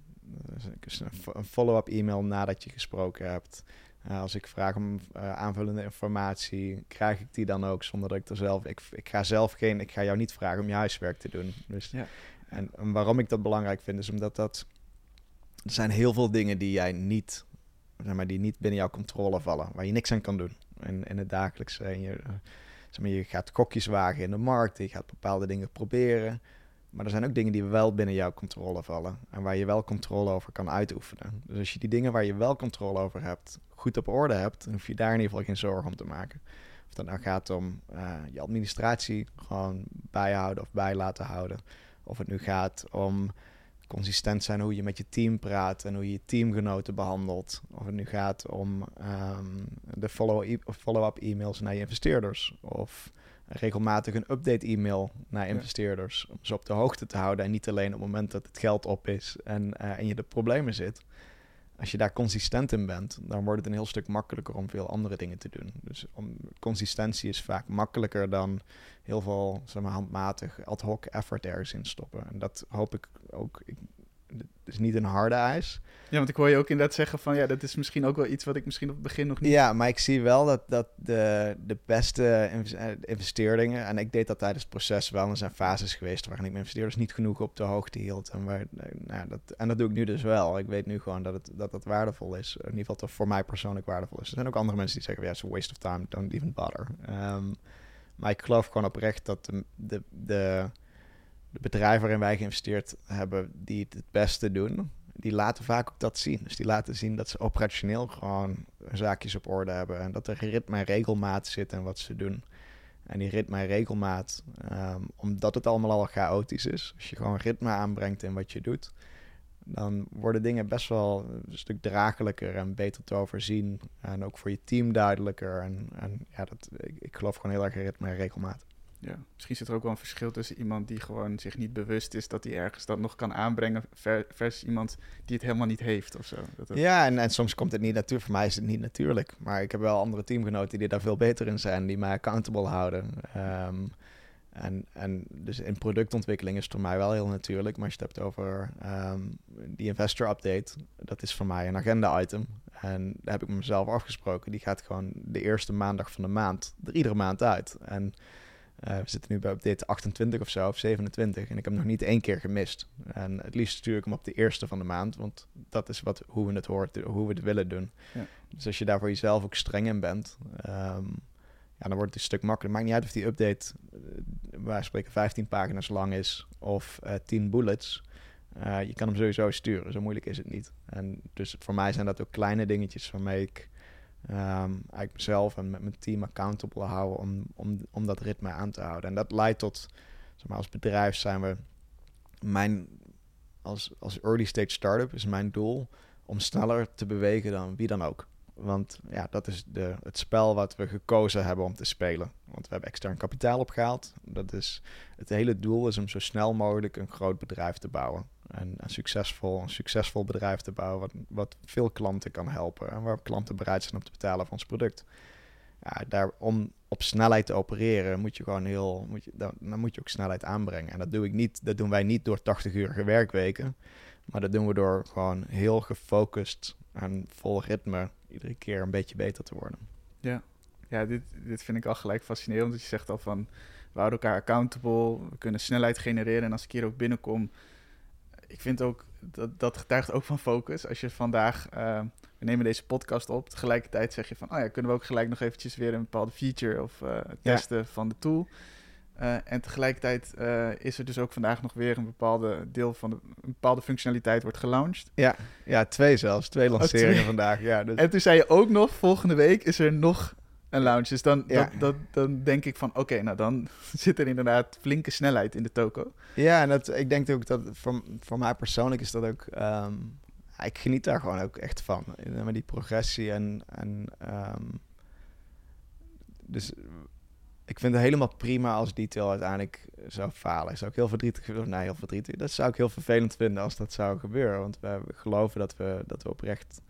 een follow-up e-mail nadat je gesproken hebt. Uh, als ik vraag om uh, aanvullende informatie, krijg ik die dan ook zonder dat ik er zelf. Ik, ik ga zelf geen. Ik ga jou niet vragen om je huiswerk te doen. Dus, ja. en, en waarom ik dat belangrijk vind, is omdat dat er zijn heel veel dingen die jij niet, zeg maar, die niet binnen jouw controle vallen, waar je niks aan kan doen. In, in het dagelijkse. En je, zeg maar, je gaat kokjes wagen in de markt, je gaat bepaalde dingen proberen. Maar er zijn ook dingen die wel binnen jouw controle vallen en waar je wel controle over kan uitoefenen. Dus als je die dingen waar je wel controle over hebt, goed op orde hebt, dan hoef je daar in ieder geval geen zorgen om te maken. Of dat nou gaat om uh, je administratie gewoon bijhouden of bij laten houden. Of het nu gaat om consistent zijn hoe je met je team praat en hoe je je teamgenoten behandelt. Of het nu gaat om um, de follow-up e-mails naar je investeerders. Of regelmatig een update-e-mail naar investeerders. Om ze op de hoogte te houden en niet alleen op het moment dat het geld op is en, uh, en je de problemen zit als je daar consistent in bent, dan wordt het een heel stuk makkelijker om veel andere dingen te doen. Dus om, consistentie is vaak makkelijker dan heel veel zeg maar, handmatig ad hoc effort ergens in stoppen. En dat hoop ik ook. Ik, is niet een harde eis. Ja, want ik hoor je ook inderdaad zeggen van ja, dat is misschien ook wel iets wat ik misschien op het begin nog niet. Ja, maar ik zie wel dat, dat de, de beste eh, investeerdingen, en ik deed dat tijdens het proces wel, er zijn fases geweest waarin ik mijn investeerders niet genoeg op de hoogte hield. En, waar, eh, nou, dat, en dat doe ik nu dus wel. Ik weet nu gewoon dat het, dat, dat waardevol is. In ieder geval dat voor mij persoonlijk waardevol is. Er zijn ook andere mensen die zeggen, ja, it's a waste of time, don't even bother. Um, maar ik geloof gewoon oprecht dat de, de, de de bedrijven waarin wij geïnvesteerd hebben, die het het beste doen, die laten vaak ook dat zien. Dus die laten zien dat ze operationeel gewoon zaakjes op orde hebben. En dat er ritme en regelmaat zit in wat ze doen. En die ritme en regelmaat, um, omdat het allemaal al chaotisch is. Als je gewoon ritme aanbrengt in wat je doet, dan worden dingen best wel een stuk draaglijker en beter te overzien. En ook voor je team duidelijker. En, en ja, dat, ik, ik geloof gewoon heel erg in ritme en regelmaat. Ja, misschien zit er ook wel een verschil tussen iemand die gewoon zich niet bewust is dat hij ergens dat nog kan aanbrengen, versus iemand die het helemaal niet heeft of zo. Dat Ja, en, en soms komt het niet natuurlijk. Voor mij is het niet natuurlijk. Maar ik heb wel andere teamgenoten die daar veel beter in zijn, die mij accountable houden. Um, En, en dus in productontwikkeling is het voor mij wel heel natuurlijk. Maar als je het hebt over ehm, die investor update, dat is voor mij een agenda item. En daar heb ik mezelf afgesproken. Die gaat gewoon de eerste maandag van de maand, er iedere maand uit. En uh, we zitten nu bij update 28 of zo, of 27. En ik heb hem nog niet één keer gemist. En het liefst stuur ik hem op de eerste van de maand. Want dat is wat, hoe we het hoort, hoe we het willen doen. Ja. Dus als je daar voor jezelf ook streng in bent, um, ja, dan wordt het een stuk makkelijker. Maakt niet uit of die update, uh, waar spreken 15 pagina's lang is of uh, eh, 10 bullets. Uh, je kan hem sowieso sturen, zo moeilijk is het niet. En dus voor mij zijn dat ook kleine dingetjes waarmee ik um, eigenlijk mezelf en met mijn team accountable houden om, om, om dat ritme aan te houden. En dat leidt tot, zeg maar, als bedrijf zijn we, mijn, als, als early stage startup is mijn doel om sneller te bewegen dan wie dan ook. Want ja, dat is de, het spel wat we gekozen hebben om te spelen. Want we hebben extern kapitaal opgehaald. Dat is, het hele doel is om zo snel mogelijk een groot bedrijf te bouwen. En een succesvol, een succesvol bedrijf te bouwen wat, wat veel klanten kan helpen. En waar klanten bereid zijn om te betalen voor ons product. Ja, daar, om op snelheid te opereren moet je gewoon heel, moet je, dan, moet je ook snelheid aanbrengen. En dat, doe ik niet, dat doen wij niet door 80 uur werkweken. Maar dat doen we door gewoon heel gefocust en vol ritme iedere keer een beetje beter te worden. Ja, ja dit, dit vind ik al gelijk fascinerend. Dat je zegt al van, we houden elkaar accountable, we kunnen snelheid genereren. En als ik hier ook binnenkom, ik vind ook, dat, dat getuigt ook van focus. Als je vandaag, uh, we nemen deze podcast op, tegelijkertijd zeg je van, oh ja, kunnen we ook gelijk nog eventjes weer een bepaalde feature of uh, testen van de tool. Uh, en tegelijkertijd uh, is er dus ook vandaag nog weer een bepaalde deel van de een bepaalde functionaliteit wordt gelaunched. Ja, ja twee zelfs. Twee oh, lanceringen vandaag. Ja, dus... En toen zei je ook nog, volgende week is er nog een launch. Dus dan, ja. dat, dan denk ik van, oké, nou dan zit er inderdaad flinke snelheid in de toko. Ja, en dat, ik denk ook dat voor, voor mij persoonlijk is dat ook... Um, ik geniet daar gewoon ook echt van. Met die progressie en... en um, dus ik vind het helemaal prima als detail uiteindelijk zou falen. Zou ik heel verdrietig vinden? Nee, heel verdrietig. Dat zou ik heel vervelend vinden als dat zou gebeuren. Want we geloven dat we, dat we oprecht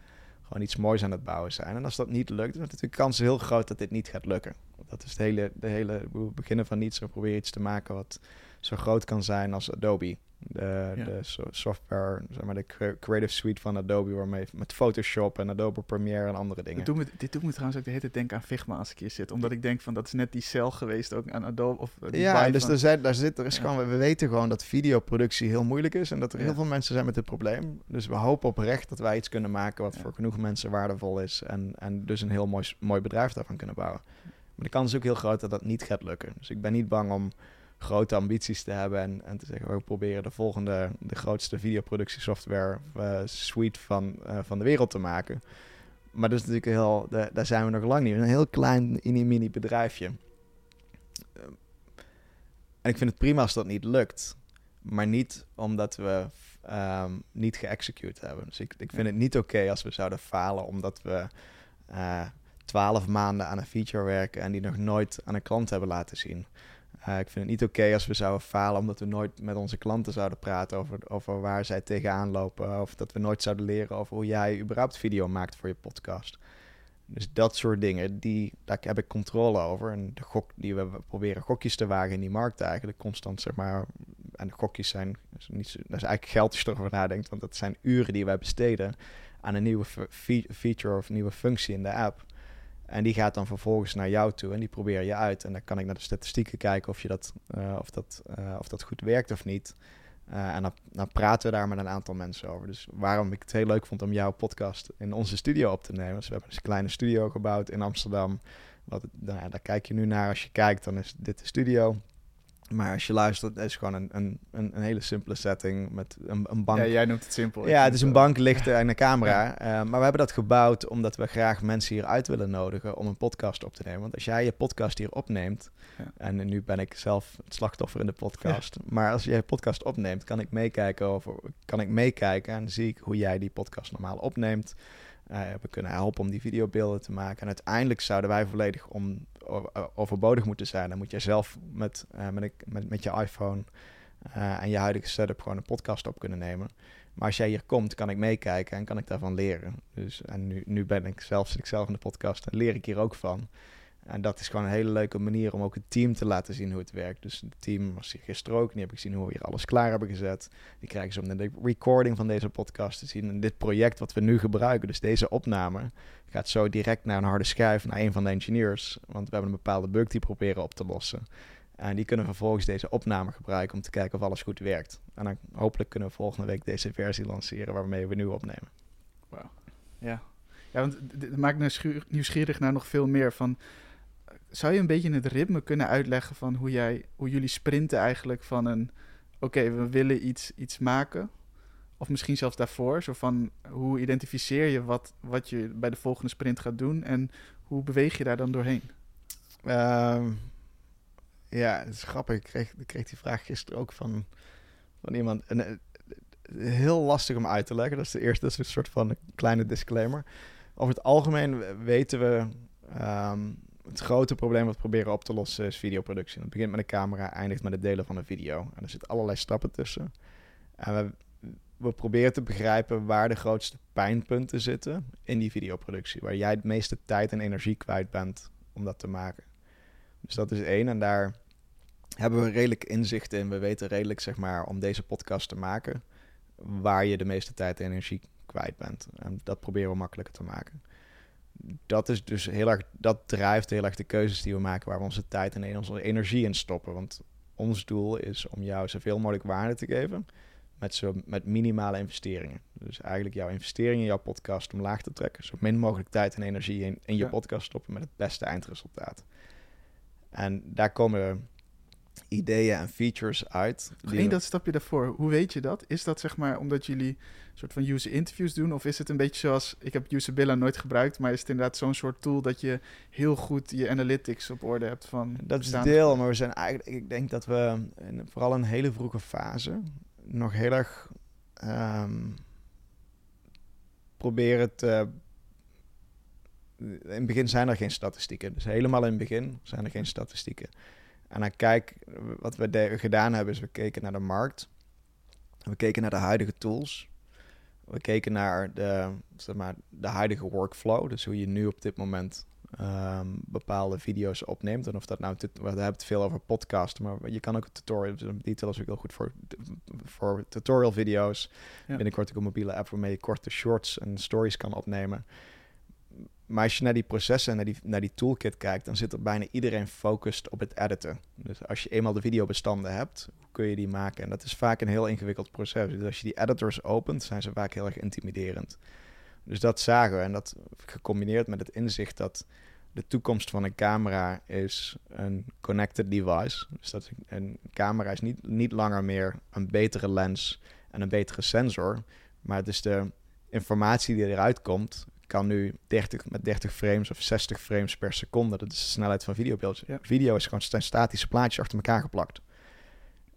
gewoon iets moois aan het bouwen zijn. En als dat niet lukt, dan is natuurlijk kans heel groot dat dit niet gaat lukken. Dat is het hele, de hele, beginnen van niets, we proberen iets te maken wat zo groot kan zijn als Adobe. De, de software, zeg maar de creative suite van Adobe, waarmee met Photoshop en Adobe Premiere en andere dingen. Dit doet me, dit doet me trouwens ook de hele tijd denken aan Figma als ik hier zit. Omdat ik denk van dat is net die cel geweest ook aan Adobe. Of ja, dus er, zijn, daar zit, er is gewoon, we weten gewoon dat videoproductie heel moeilijk is en dat er heel veel mensen zijn met dit probleem. Dus we hopen oprecht dat wij iets kunnen maken wat voor genoeg mensen waardevol is en, en dus een heel mooi, mooi bedrijf daarvan kunnen bouwen. Maar de kans is ook heel groot dat dat niet gaat lukken. Dus ik ben niet bang om grote ambities te hebben en, en te zeggen, we proberen de volgende, de grootste videoproductiesoftware uh, suite van, uh, van de wereld te maken. Maar dat is natuurlijk heel, daar zijn we nog lang niet. Een heel klein mini-mini bedrijfje. Uh, en ik vind het prima als dat niet lukt. Maar niet omdat we um, niet geëxecute hebben. Dus ik, ik vind het niet oké als we zouden falen omdat we twaalf maanden aan een feature werken en die nog nooit aan een klant hebben laten zien. Uh, ik vind het niet oké als we zouden falen omdat we nooit met onze klanten zouden praten over, waar zij tegenaan lopen. Of dat we nooit zouden leren over hoe jij überhaupt video maakt voor je podcast. Dus dat soort dingen, die, daar heb ik controle over. En de gok die we proberen gokjes te wagen in die markt eigenlijk, constant zeg maar. En de gokjes zijn, niet zo, dat is eigenlijk geld als je erover nadenkt, want dat zijn uren die wij besteden aan een nieuwe feature of nieuwe functie in de app. En die gaat dan vervolgens naar jou toe en die probeer je uit. En dan kan ik naar de statistieken kijken of, je dat, uh, of, dat, uh, of dat goed werkt of niet. Uh, en dan, praten we daar met een aantal mensen over. Dus waarom ik het heel leuk vond om jouw podcast in onze studio op te nemen. Dus we hebben dus een kleine studio gebouwd in Amsterdam. Wat, nou daar kijk je nu naar. Als je kijkt, dan is dit de studio. Maar als je luistert, is gewoon een, een, een, hele simpele setting met een, een bank. Ja, jij noemt het simpel. Ja, het is een bank, lichten en een camera. Uh, maar we hebben dat gebouwd omdat we graag mensen hier uit willen nodigen om een podcast op te nemen. Want als jij je podcast hier opneemt, ja. en nu ben ik zelf het slachtoffer in de podcast, maar als jij je podcast opneemt, kan ik meekijken over, kan ik meekijken en zie ik hoe jij die podcast normaal opneemt. Uh, we kunnen helpen om die videobeelden te maken. En uiteindelijk zouden wij volledig om, overbodig moeten zijn. Dan moet je zelf met, uh, met, met, je iPhone uh, en je huidige setup gewoon een podcast op kunnen nemen. Maar als jij hier komt, kan ik meekijken en kan ik daarvan leren. Dus, en nu, nu ben ik zelf, zit ik zelf in de podcast en leer ik hier ook van. En dat is gewoon een hele leuke manier om ook het team te laten zien hoe het werkt. Dus het team was hier gisteren ook. Die heb ik gezien hoe we hier alles klaar hebben gezet. Die krijgen ze om de recording van deze podcast te zien. En dit project wat we nu gebruiken, dus deze opname, gaat zo direct naar een harde schijf, naar een van de engineers. Want we hebben een bepaalde bug die proberen op te lossen. En die kunnen vervolgens deze opname gebruiken om te kijken of alles goed werkt. En dan hopelijk kunnen we volgende week deze versie lanceren waarmee we nu opnemen. Wauw. Ja. ja, want maakt me nieuwsgierig naar nog veel meer van... Zou je een beetje het ritme kunnen uitleggen van hoe, jij, hoe jullie sprinten eigenlijk van een... Oké, we willen iets, iets maken. Of misschien zelfs daarvoor. Zo van, hoe identificeer je wat, wat je bij de volgende sprint gaat doen? En hoe beweeg je daar dan doorheen? Um, ja, het is grappig. Ik kreeg, kreeg die vraag gisteren ook van, van iemand. En, uh, heel lastig om uit te leggen. Dat is de eerste, dat is een soort van kleine disclaimer. Over het algemeen weten we... Um, het grote probleem wat we proberen op te lossen is videoproductie. Het begint met een camera, eindigt met het delen van een video. En er zitten allerlei stappen tussen. En we, we proberen te begrijpen waar de grootste pijnpunten zitten in die videoproductie. Waar jij het meeste tijd en energie kwijt bent om dat te maken. Dus dat is één. En daar hebben we redelijk inzicht in. We weten redelijk, zeg maar, om deze podcast te maken, waar je de meeste tijd en energie kwijt bent. En dat proberen we makkelijker te maken. Dat is dus heel erg, dat drijft heel erg de keuzes die we maken, waar we onze tijd en onze energie in stoppen. Want ons doel is om jou zoveel mogelijk waarde te geven met, zo, met minimale investeringen. Dus eigenlijk jouw investering in jouw podcast omlaag te trekken. Zo min mogelijk tijd en energie in, in je podcast stoppen met het beste eindresultaat. En daar komen ideeën en features uit. Eén dat stapje daarvoor. Hoe weet je dat? Is dat zeg maar omdat jullie soort van user interviews doen? Of is het een beetje zoals, ik heb Usabilla nooit gebruikt, maar is het inderdaad zo'n soort tool dat je heel goed je analytics op orde hebt van... Dat is deel, maar we zijn eigenlijk, ik denk dat we in, vooral in een hele vroege fase nog heel erg um, proberen te in het begin zijn er geen statistieken. Dus helemaal in het begin zijn er geen statistieken. En dan kijk, wat we gedaan hebben, is we keken naar de markt. We keken naar de huidige tools. We keken naar de, zeg maar, de huidige workflow. Dus hoe je nu op dit moment um, bepaalde video's opneemt. En of dat nou, we hebben het veel over podcasten, maar je kan ook tutorial, dus detail is ook heel goed voor, voor tutorial video's. Ja. Binnenkort ook een mobiele app waarmee je korte shorts en stories kan opnemen. Maar als je naar die processen en naar die, naar die toolkit kijkt, dan zit er bijna iedereen focust op het editen. Dus als je eenmaal de videobestanden hebt, kun je die maken? En dat is vaak een heel ingewikkeld proces. Dus als je die editors opent, zijn ze vaak heel erg intimiderend. Dus dat zagen we. En dat gecombineerd met het inzicht dat de toekomst van een camera is een connected device. Dus dat een camera is niet, niet langer meer een betere lens en een betere sensor. Maar het is de informatie die eruit komt, kan nu 30, met 30 frames of 60 frames per seconde. Dat is de snelheid van videobeeld. Ja. Video is gewoon statische plaatjes achter elkaar geplakt.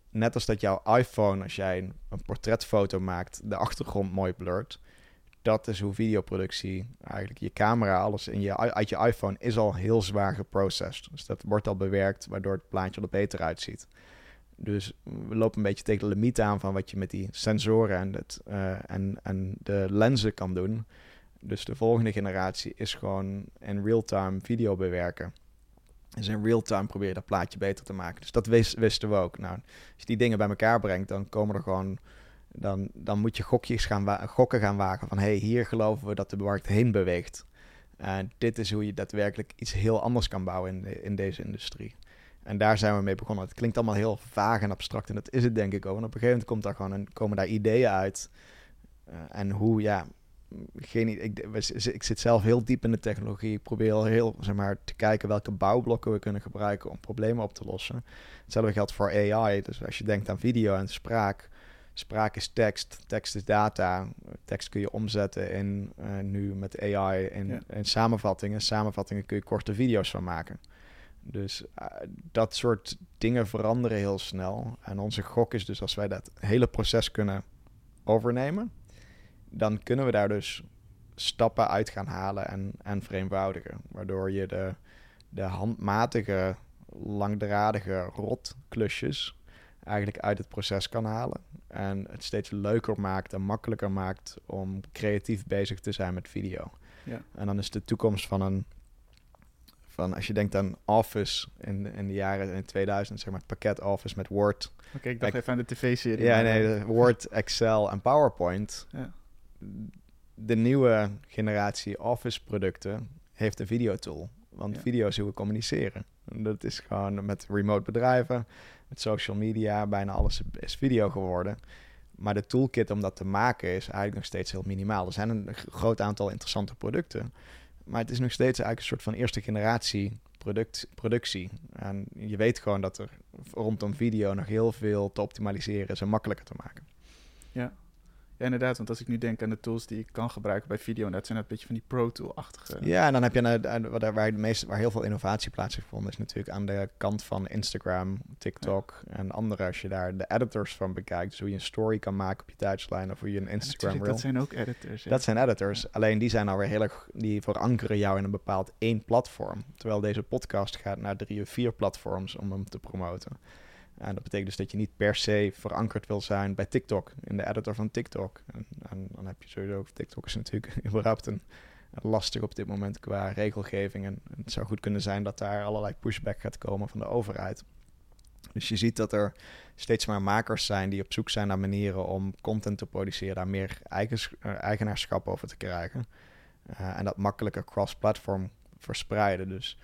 Net als dat jouw iPhone, als jij een, een portretfoto maakt, de achtergrond mooi blurt. Dat is hoe videoproductie eigenlijk je camera, alles in je, uit je iPhone is al heel zwaar geprocessed. Dus dat wordt al bewerkt, waardoor het plaatje er beter uitziet. Dus we lopen een beetje tegen de limiet aan van wat je met die sensoren en, het, uh, en, en de lenzen kan doen. Dus de volgende generatie is gewoon in real-time video bewerken. Dus in real-time proberen dat plaatje beter te maken. Dus dat wisten we ook. Nou, als je die dingen bij elkaar brengt, dan komen er gewoon. Dan, dan moet je gokjes gaan gokken gaan wagen van hey, hier geloven we dat de markt heen beweegt. En dit is hoe je daadwerkelijk iets heel anders kan bouwen in, in deze industrie. En daar zijn we mee begonnen. Het klinkt allemaal heel vaag en abstract. En dat is het denk ik ook. En op een gegeven moment komt daar gewoon een, komen daar ideeën uit. Uh, en hoe, ja, geen, ik, ik zit zelf heel diep in de technologie. Ik probeer heel zeg maar, te kijken welke bouwblokken we kunnen gebruiken om problemen op te lossen. Hetzelfde geldt voor AI. Dus als je denkt aan video en spraak. Spraak is tekst, tekst is data. Tekst kun je omzetten in uh, nu met AI in, in, samenvattingen. Samenvattingen kun je korte video's van maken. Dus uh, dat soort dingen veranderen heel snel. En onze gok is dus als wij dat hele proces kunnen overnemen dan kunnen we daar dus stappen uit gaan halen en, en vereenvoudigen. Waardoor je de, de handmatige, langdradige rotklusjes eigenlijk uit het proces kan halen. En het steeds leuker maakt en makkelijker maakt om creatief bezig te zijn met video. Ja. En dan is de toekomst van een Van als je denkt aan Office in, in de jaren in 2000, zeg maar het pakket Office met Word. Oké, ik dacht even aan de tv-serie. Ja, nee, Word, Excel en PowerPoint. Ja. De nieuwe generatie Office producten heeft een videotool. Want Ja. video is hoe we communiceren. En Dat is gewoon met remote bedrijven, met social media, bijna alles is video geworden. Maar de toolkit om dat te maken is eigenlijk nog steeds heel minimaal. Er zijn een groot aantal interessante producten. Maar het is nog steeds eigenlijk een soort van eerste generatie product, productie. En je weet gewoon dat er rondom video nog heel veel te optimaliseren is en makkelijker te maken. Ja. Ja, inderdaad. Want als ik nu denk aan de tools die ik kan gebruiken bij video... dat zijn een beetje van die Pro Tool-achtige... Ja, en dan heb je aan de- waar, waar, de meeste, waar heel veel innovatie plaats heeft gevonden, is natuurlijk aan de kant van Instagram, TikTok en andere. Als je daar de editors van bekijkt, dus hoe je een story kan maken op je tijdslijn of hoe je een Ja, Instagram reel. dat zijn ook editors. ja. Dat zijn editors. Alleen die zijn alweer heel erg, die verankeren jou in een bepaald één platform. Terwijl deze podcast gaat naar drie of vier platforms om hem te promoten. En dat betekent dus dat je niet per se verankerd wil zijn bij TikTok, in de editor van TikTok. En, dan heb je sowieso, TikTok is natuurlijk überhaupt een, lastig op dit moment qua regelgeving. En het zou goed kunnen zijn dat daar allerlei pushback gaat komen van de overheid. Dus je ziet dat er steeds maar makers zijn die op zoek zijn naar manieren om content te produceren, daar meer eh, eigenaarschap over te krijgen. Eh, en dat makkelijker cross-platform verspreiden. Dus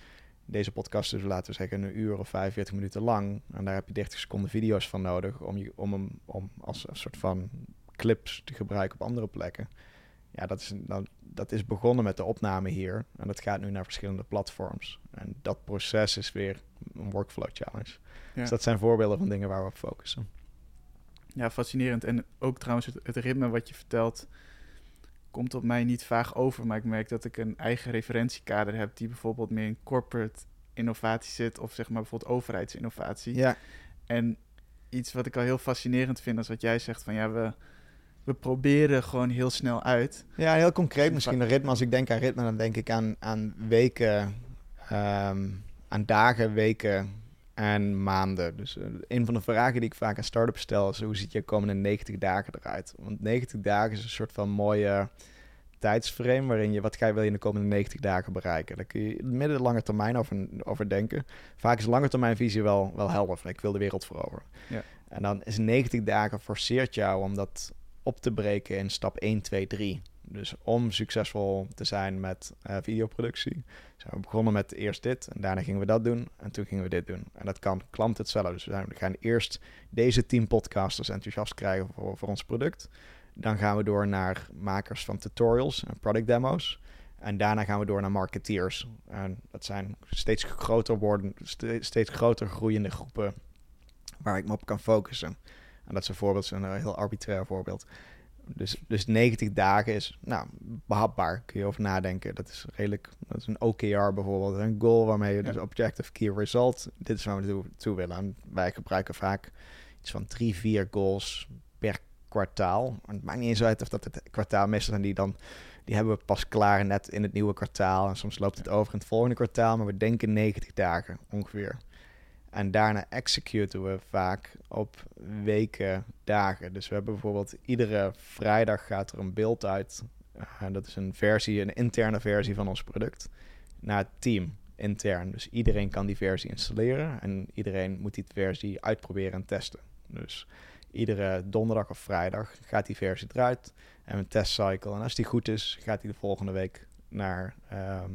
deze podcast is, laten we zeggen, een uur of 45 minuten lang. En daar heb je 30 seconden video's van nodig om, je, om hem om als een soort van clips te gebruiken op andere plekken. Ja, dat is, dat, dat is begonnen met de opname hier. En dat gaat nu naar verschillende platforms. En dat proces is weer een workflow challenge. Ja. Dus dat zijn voorbeelden van dingen waar we op focussen. Ja, fascinerend. En ook trouwens, het, het ritme wat je vertelt komt op mij niet vaag over. Maar ik merk dat ik een eigen referentiekader heb die bijvoorbeeld meer in corporate innovatie zit. Of zeg maar bijvoorbeeld overheidsinnovatie. Ja, En iets wat ik al heel fascinerend vind, is wat jij zegt van ja, we, we proberen gewoon heel snel uit. Ja, heel concreet Misschien misschien een ritme. Als ik denk aan ritme, dan denk ik aan, aan weken, ehm, aan dagen, weken en maanden. Dus eh, een van de vragen die ik vaak aan start-ups stel is... hoe ziet je komende 90 dagen eruit? Want 90 dagen is een soort van mooie tijdsframe... waarin je, wat ga je, wil je in de komende 90 dagen bereiken? Daar kun je midden en lange termijn over, over denken. Vaak is lange termijn visie wel, wel helder. Van, ik wil de wereld veroveren. Ja. En dan is 90 dagen forceert jou om dat op te breken in stap 1, 2, 3. Dus om succesvol te zijn met eh, videoproductie, zijn we begonnen met eerst dit en daarna gingen we dat doen en toen gingen we dit doen. En dat kan klant hetzelfde. Dus we, we gaan eerst deze 10 podcasters enthousiast krijgen voor, voor ons product. Dan gaan we door naar makers van tutorials en product demo's. En daarna gaan we door naar marketeers. En dat zijn steeds groter steeds groter groeiende groepen waar ik me op kan focussen. En dat is een voorbeeld, een heel arbitrair voorbeeld. Dus, dus 90 dagen is nou, behapbaar, kun je over nadenken. Dat is redelijk, dat is een OKR bijvoorbeeld, een goal waarmee je dus. Objective Key Result, dit is waar we toe willen. En wij gebruiken vaak iets van drie, vier goals per kwartaal. En het maakt niet eens uit of dat het kwartaal, meestal zijn die dan, die hebben we pas klaar net in het nieuwe kwartaal. En soms loopt het over in het volgende kwartaal, maar we denken 90 dagen ongeveer. En daarna executen we vaak op weken, dagen. Dus we hebben bijvoorbeeld iedere vrijdag gaat er een beeld uit. En dat is een versie, een interne versie van ons product. Naar het team intern. Dus iedereen kan die versie installeren. En iedereen moet die versie uitproberen en testen. Dus iedere donderdag of vrijdag gaat die versie eruit. En een testcycle. En als die goed is, gaat die de volgende week naar, ehm,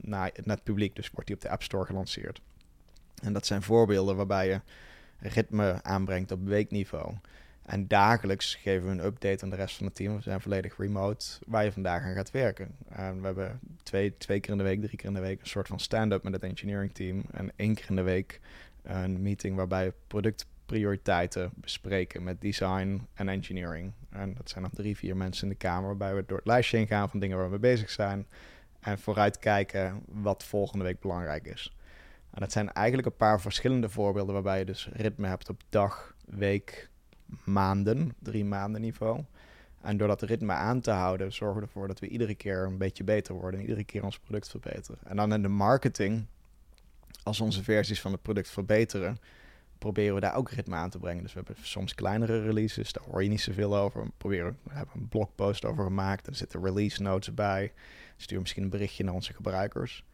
naar, naar het publiek. Dus wordt die op de App Store gelanceerd. En dat zijn voorbeelden waarbij je ritme aanbrengt op weekniveau. En dagelijks geven we een update aan de rest van het team. We zijn volledig remote waar je vandaag aan gaat werken. En we hebben twee, twee keer in de week, drie keer in de week een soort van stand-up met het engineering team. En één keer in de week een meeting waarbij productprioriteiten bespreken met design en engineering. En dat zijn dan drie, vier mensen in de kamer waarbij we door het lijstje heen gaan van dingen waar we mee bezig zijn. En vooruitkijken wat volgende week belangrijk is. En dat zijn eigenlijk een paar verschillende voorbeelden waarbij je dus ritme hebt op dag, week, maanden, drie maanden niveau. En door dat ritme aan te houden, zorgen we ervoor dat we iedere keer een beetje beter worden en iedere keer ons product verbeteren. En dan in de marketing, als onze versies van het product verbeteren, proberen we daar ook ritme aan te brengen. Dus we hebben soms kleinere releases, daar hoor je niet zoveel over. We, proberen, we hebben een blogpost over gemaakt, er zitten release notes bij. Stuur misschien een berichtje naar onze gebruikers.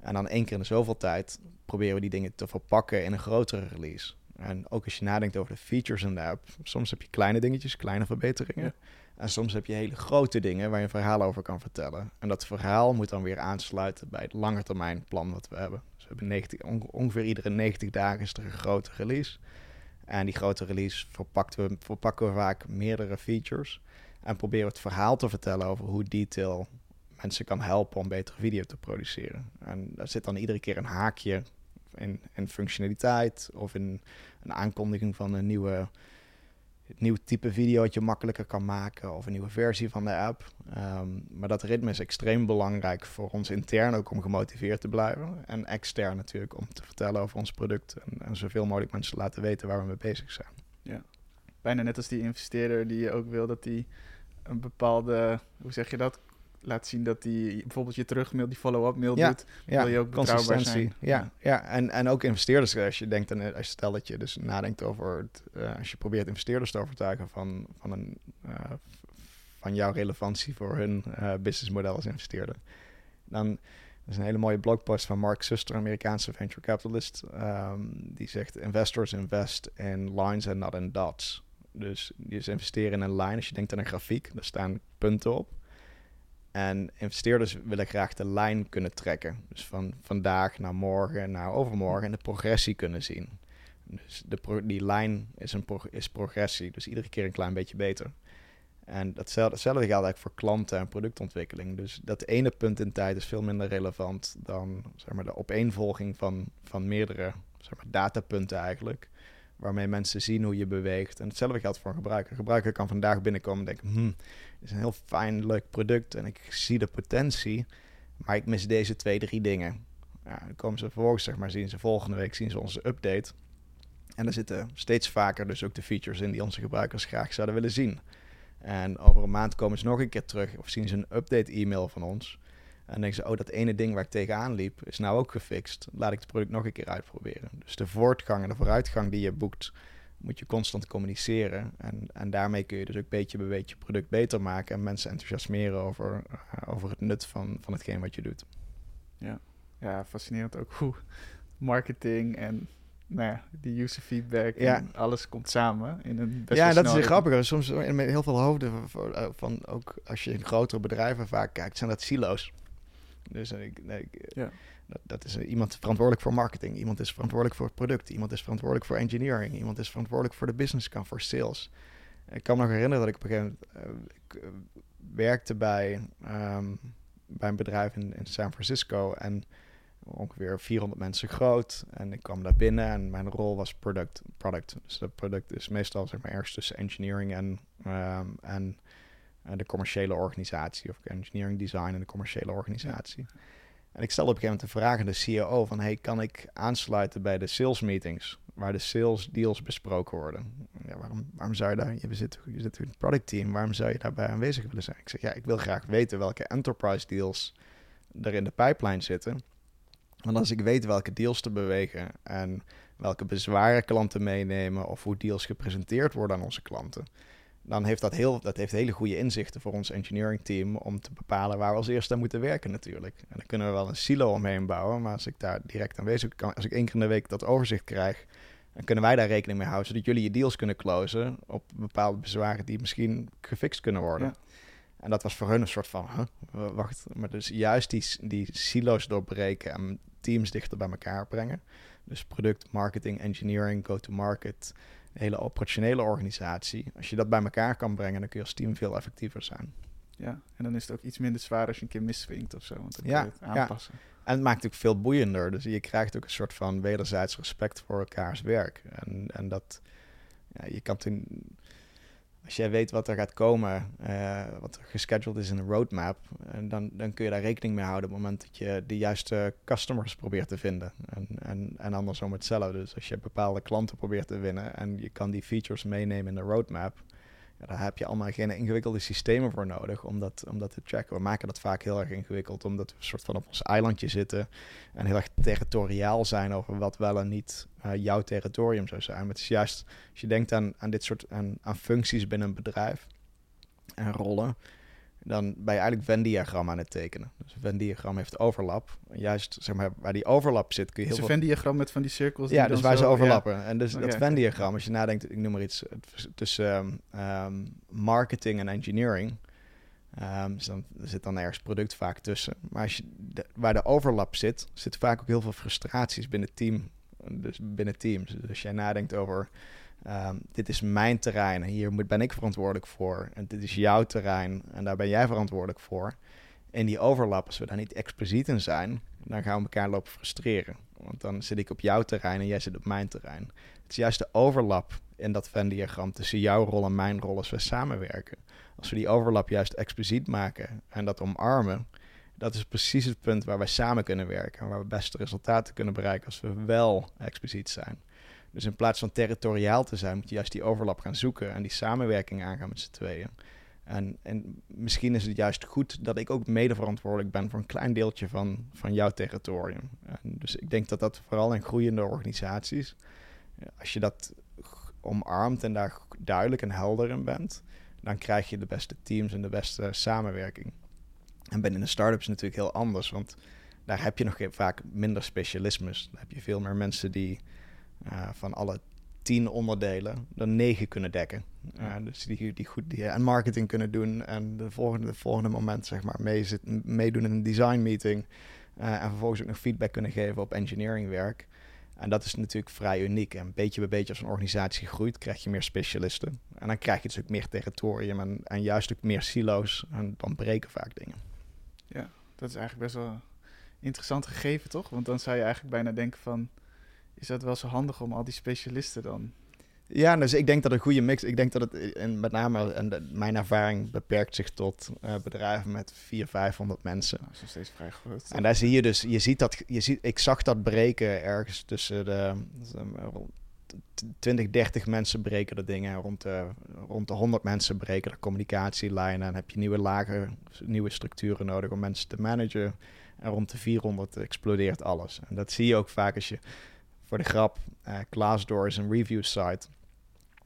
En dan één keer in de zoveel tijd proberen we die dingen te verpakken in een grotere release. En ook als je nadenkt over de features in de app, soms heb je kleine dingetjes, kleine verbeteringen. En soms heb je hele grote dingen waar je een verhaal over kan vertellen. En dat verhaal moet dan weer aansluiten bij het langetermijn plan wat we hebben. Dus we hebben 90, ongeveer iedere 90 dagen is er een grote release. En die grote release verpakken we, verpakken we vaak meerdere features. En proberen het verhaal te vertellen over hoe detail mensen kan helpen om betere video te produceren. En daar zit dan iedere keer een haakje in, functionaliteit of in een aankondiging van een nieuwe nieuw type video dat je makkelijker kan maken of een nieuwe versie van de app. Ehm, maar dat ritme is extreem belangrijk voor ons intern ook om gemotiveerd te blijven. En extern natuurlijk om te vertellen over ons product en, en zoveel mogelijk mensen laten weten waar we mee bezig zijn. Ja, bijna net als die investeerder die ook wil dat die een bepaalde, hoe zeg je dat, laat zien dat hij bijvoorbeeld je terugmail, die follow-up mail doet, ja, wil je ook betrouwbaar zijn. Ja, ja. En, en ook investeerders, als je denkt, aan, als je stel dat je dus nadenkt over, het, uh, als je probeert investeerders te overtuigen van, van, een, uh, van jouw relevantie voor hun uh, businessmodel als investeerder, dan is een hele mooie blogpost van Mark Suster, Amerikaanse venture capitalist, um, die zegt, investors invest in lines and not in dots. Dus je investeren in een line, als je denkt aan een grafiek, daar staan punten op. En investeerders willen graag de lijn kunnen trekken. Dus van vandaag naar morgen naar overmorgen en de progressie kunnen zien. Dus de die lijn is, een is progressie, dus iedere keer een klein beetje beter. En datzelfde, geldt eigenlijk voor klanten en productontwikkeling. Dus dat ene punt in tijd is veel minder relevant dan zeg maar, de opeenvolging van, van meerdere zeg maar, datapunten eigenlijk waarmee mensen zien hoe je beweegt. En hetzelfde geldt voor een gebruiker. Een gebruiker kan vandaag binnenkomen en denken, hmm, dit is een heel fijn, leuk product en ik zie de potentie, maar ik mis deze twee, drie dingen. Ja, dan komen ze vervolgens, zeg maar, zien ze volgende week zien ze onze update. En er zitten steeds vaker dus ook de features in die onze gebruikers graag zouden willen zien. En over een maand komen ze nog een keer terug of zien ze een update-e-mail van ons. En denken ze, oh, dat ene ding waar ik tegenaan liep, is nou ook gefixt. Laat ik het product nog een keer uitproberen. Dus de voortgang en de vooruitgang die je boekt, moet je constant communiceren. En, en daarmee kun je dus ook beetje bij beetje product beter maken en mensen enthousiasmeren over, uh, over het nut van, van hetgeen wat je doet. Ja. ja, fascinerend ook hoe marketing en nou ja, die user feedback ja. en alles komt samen in een best Ja, dat is grappig. Soms met heel veel hoofden van, eh, van, ook als je in grotere bedrijven vaak kijkt, zijn dat silo's. Dus ik, nee, ja. Dat, dat, is iemand verantwoordelijk voor marketing, iemand is verantwoordelijk voor het product, iemand is verantwoordelijk voor engineering, iemand is verantwoordelijk voor de business kant, voor sales. Ik kan me nog herinneren dat ik op een gegeven moment uh, ik, uh, werkte bij, um, bij een bedrijf in, in San Francisco en ongeveer 400 mensen groot. En ik kwam daar binnen en mijn rol was product. product. Dus dat product is meestal zeg maar ergens tussen engineering en, um, en uh, de commerciële organisatie. Of engineering design en de commerciële organisatie. En ik stelde op een gegeven moment de vraag aan de CEO van... hey, kan ik aansluiten bij de sales meetings... waar de sales deals besproken worden? Ja, waarom, waarom zou je daar... Je zit, je zit in het product team, waarom zou je daarbij aanwezig willen zijn? Ik zeg, ja, ik wil graag weten welke enterprise deals er in de pipeline zitten... Want als ik weet welke deals te bewegen en welke bezwaren klanten meenemen of hoe deals gepresenteerd worden aan onze klanten, dan heeft dat, heel, dat heeft hele goede inzichten voor ons engineering team om te bepalen waar we als eerste aan moeten werken natuurlijk. En dan kunnen we wel een silo omheen bouwen, maar als ik daar direct aanwezig kan, als ik één keer in de week dat overzicht krijg, dan kunnen wij daar rekening mee houden, zodat jullie je deals kunnen closen op bepaalde bezwaren die misschien gefixt kunnen worden. En dat was voor hun een soort van, huh, wacht, maar dus juist die, die silo's doorbreken en teams dichter bij elkaar brengen. Dus product, marketing, engineering, go-to-market, hele operationele organisatie. Als je dat bij elkaar kan brengen, dan kun je als team veel effectiever zijn. Ja, en dan is het ook iets minder zwaar als je een keer miswingt of zo. Want dan ja, kun je het aanpassen. Ja. En het maakt het ook veel boeiender. Dus je krijgt ook een soort van wederzijds respect voor elkaars werk. En, en dat, ja, je kan toen als jij weet wat er gaat komen, uh, wat er gescheduled is in een roadmap, eh, dan, dan kun je daar rekening mee houden op het moment dat je de juiste customers probeert te vinden. En, en, en andersom hetzelfde. Dus als je bepaalde klanten probeert te winnen en je kan die features meenemen in de roadmap, daar heb je allemaal geen ingewikkelde systemen voor nodig om dat, te checken. We maken dat vaak heel erg ingewikkeld, omdat we een soort van op ons eilandje zitten en heel erg territoriaal zijn over wat wel en niet uh, jouw territorium zou zijn. Maar het is juist, als je denkt aan, aan dit soort aan, aan functies binnen een bedrijf en rollen, dan ben je eigenlijk Venn-diagram aan het tekenen. Dus een Venn-diagram heeft overlap. En juist zeg maar, waar die overlap zit, kun je Is heel een veel... Venn-diagram met van die cirkels? Ja, die dus dan waar ze overlappen. En dus dat Venn-diagram, als je nadenkt, ik noem maar iets, tussen ehm, ehm, marketing en engineering. dus dan er zit dan ergens product vaak tussen. Maar als je de- waar de overlap zit, zit vaak ook heel veel frustraties binnen team. Dus binnen teams. Dus als jij nadenkt over ehm, dit is mijn terrein hier ben ik verantwoordelijk voor. En dit is jouw terrein en daar ben jij verantwoordelijk voor. En die overlap, als we daar niet expliciet in zijn, dan gaan we elkaar lopen frustreren. Want dan zit ik op jouw terrein en jij zit op mijn terrein. Het is juist de overlap in dat Venn-diagram tussen jouw rol en mijn rol als we samenwerken. Als we die overlap juist expliciet maken en dat omarmen, dat is precies het punt waar wij samen kunnen werken en waar we beste resultaten kunnen bereiken als we wel expliciet zijn. Dus in plaats van territoriaal te zijn, moet je juist die overlap gaan zoeken en die samenwerking aangaan met z'n tweeën. En, en misschien is het juist goed dat ik ook mede verantwoordelijk ben voor een klein deeltje van, van jouw territorium. En dus ik denk dat dat vooral in groeiende organisaties, als je dat omarmt en daar duidelijk en helder in bent, dan krijg je de beste teams en de beste samenwerking. En binnen de start-ups natuurlijk heel anders, want daar heb je nog vaak minder specialismes. Dan heb je veel meer mensen die eh, van alle tien onderdelen er negen kunnen dekken. Uh, dus die, die goed die, en marketing kunnen doen en de volgende, de volgende moment zeg maar mee zit, meedoen in een design meeting. Uh, en vervolgens ook nog feedback kunnen geven op engineeringwerk. En dat is natuurlijk vrij uniek. En beetje bij beetje als een organisatie groeit, krijg je meer specialisten. En dan krijg je dus ook meer territorium en, en juist ook meer silo's. En dan breken vaak dingen. Ja, dat is eigenlijk best wel interessant gegeven, toch? Want dan zou je eigenlijk bijna denken van... Is dat wel zo handig om al die specialisten dan... Ja, dus ik denk dat een goede mix... Ik denk dat het en met name... En de, mijn ervaring beperkt zich tot uh, bedrijven met 400, 500 mensen. Nou, dat is nog steeds vrij groot. En daar zie je dus... Je ziet dat... Je ziet, ik zag dat breken ergens tussen de... 20, 30 mensen breken de dingen. Rond de, rond de 100 mensen breken de communicatielijnen. En heb je nieuwe lagen, nieuwe structuren nodig om mensen te managen. En rond de 400 explodeert alles. En dat zie je ook vaak als je voor de grap, uh, Glassdoor is een review site.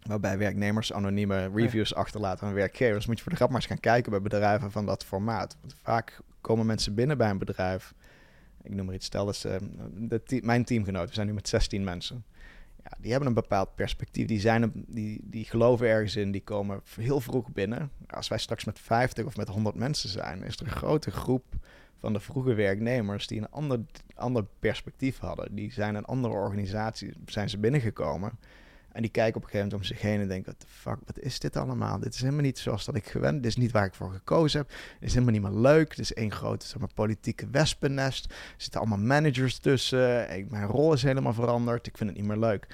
Waarbij werknemers anonieme reviews ja. achterlaten aan werkgevers. Moet je voor de grap maar eens gaan kijken bij bedrijven van dat formaat. Want vaak komen mensen binnen bij een bedrijf. Ik noem maar iets, stel dat ze, de te mijn teamgenoten, we zijn nu met 16 mensen. Ja, die hebben een bepaald perspectief. Die, zijn, die, die geloven ergens in, die komen heel vroeg binnen. Als wij straks met 50 of met 100 mensen zijn, is er een grote groep van de vroege werknemers die een ander, ander perspectief hadden. Die zijn een andere organisatie, zijn ze binnengekomen. En die kijken op een gegeven moment om zich heen en denken, the fuck, wat is dit allemaal? Dit is helemaal niet zoals dat ik gewend, dit is niet waar ik voor gekozen heb. Dit is helemaal niet meer leuk, dit is één grote zeg maar, politieke wespennest. Er zitten allemaal managers tussen, ik, mijn rol is helemaal veranderd, ik vind het niet meer leuk.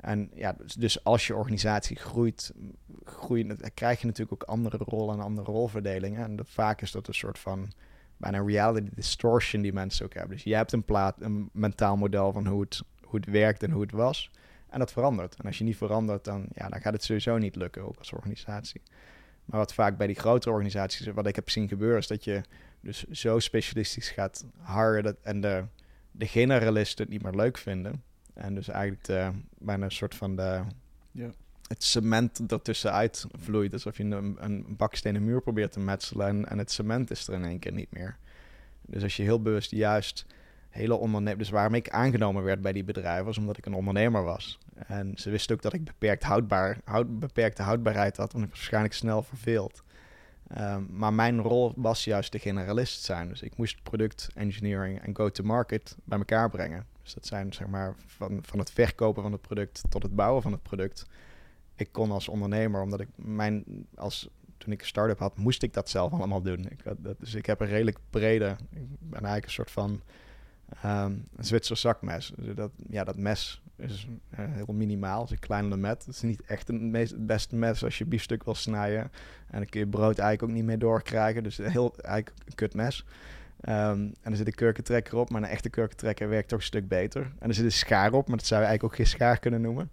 En ja, dus, dus als je organisatie groeit, groeit, krijg je natuurlijk ook andere rollen en andere rolverdelingen. En vaak is dat een soort van bijna reality distortion die mensen ook hebben. Dus je hebt een, plaat, een mentaal model van hoe het, hoe het werkt en hoe het was. En dat verandert. En als je niet verandert, dan, ja, dan gaat het sowieso niet lukken, ook als organisatie. Maar wat vaak bij die grotere organisaties, wat ik heb zien gebeuren, is dat je dus zo specialistisch gaat harden en de, de generalisten het niet meer leuk vinden. En dus eigenlijk de, bijna een soort van de, ja. Het cement ertussenuit vloeit. Alsof je een, een bakstenen muur probeert te metselen en, het cement is er in één keer niet meer. Dus als je heel bewust juist hele ondernemer. Dus waarom ik aangenomen werd bij die bedrijven was omdat ik een ondernemer was. En ze wisten ook dat ik beperkt houdbaar, houd, beperkte houdbaarheid had, want ik was waarschijnlijk snel verveeld. Um, maar mijn rol was juist de generalist zijn. Dus ik moest product engineering en go-to-market bij elkaar brengen. Dus dat zijn zeg maar van, van het verkopen van het product tot het bouwen van het product. Ik kon als ondernemer, omdat ik mijn als toen ik een start-up had, moest ik dat zelf allemaal doen. Ik dus ik heb een redelijk brede, ik ben eigenlijk een soort van um, een Zwitser zakmes. Dus dat, ja, dat mes is uh, heel minimaal. Het is een klein lamet. Het is niet echt een meest, het beste mes als je biefstuk wil snijden. En dan kun je brood eigenlijk ook niet meer doorkrijgen. Dus heel eigenlijk een kut mes. Um, en er zit een kurkentrekker op, maar een echte kurkentrekker werkt toch een stuk beter. En er zit een schaar op, maar dat zou je eigenlijk ook geen schaar kunnen noemen.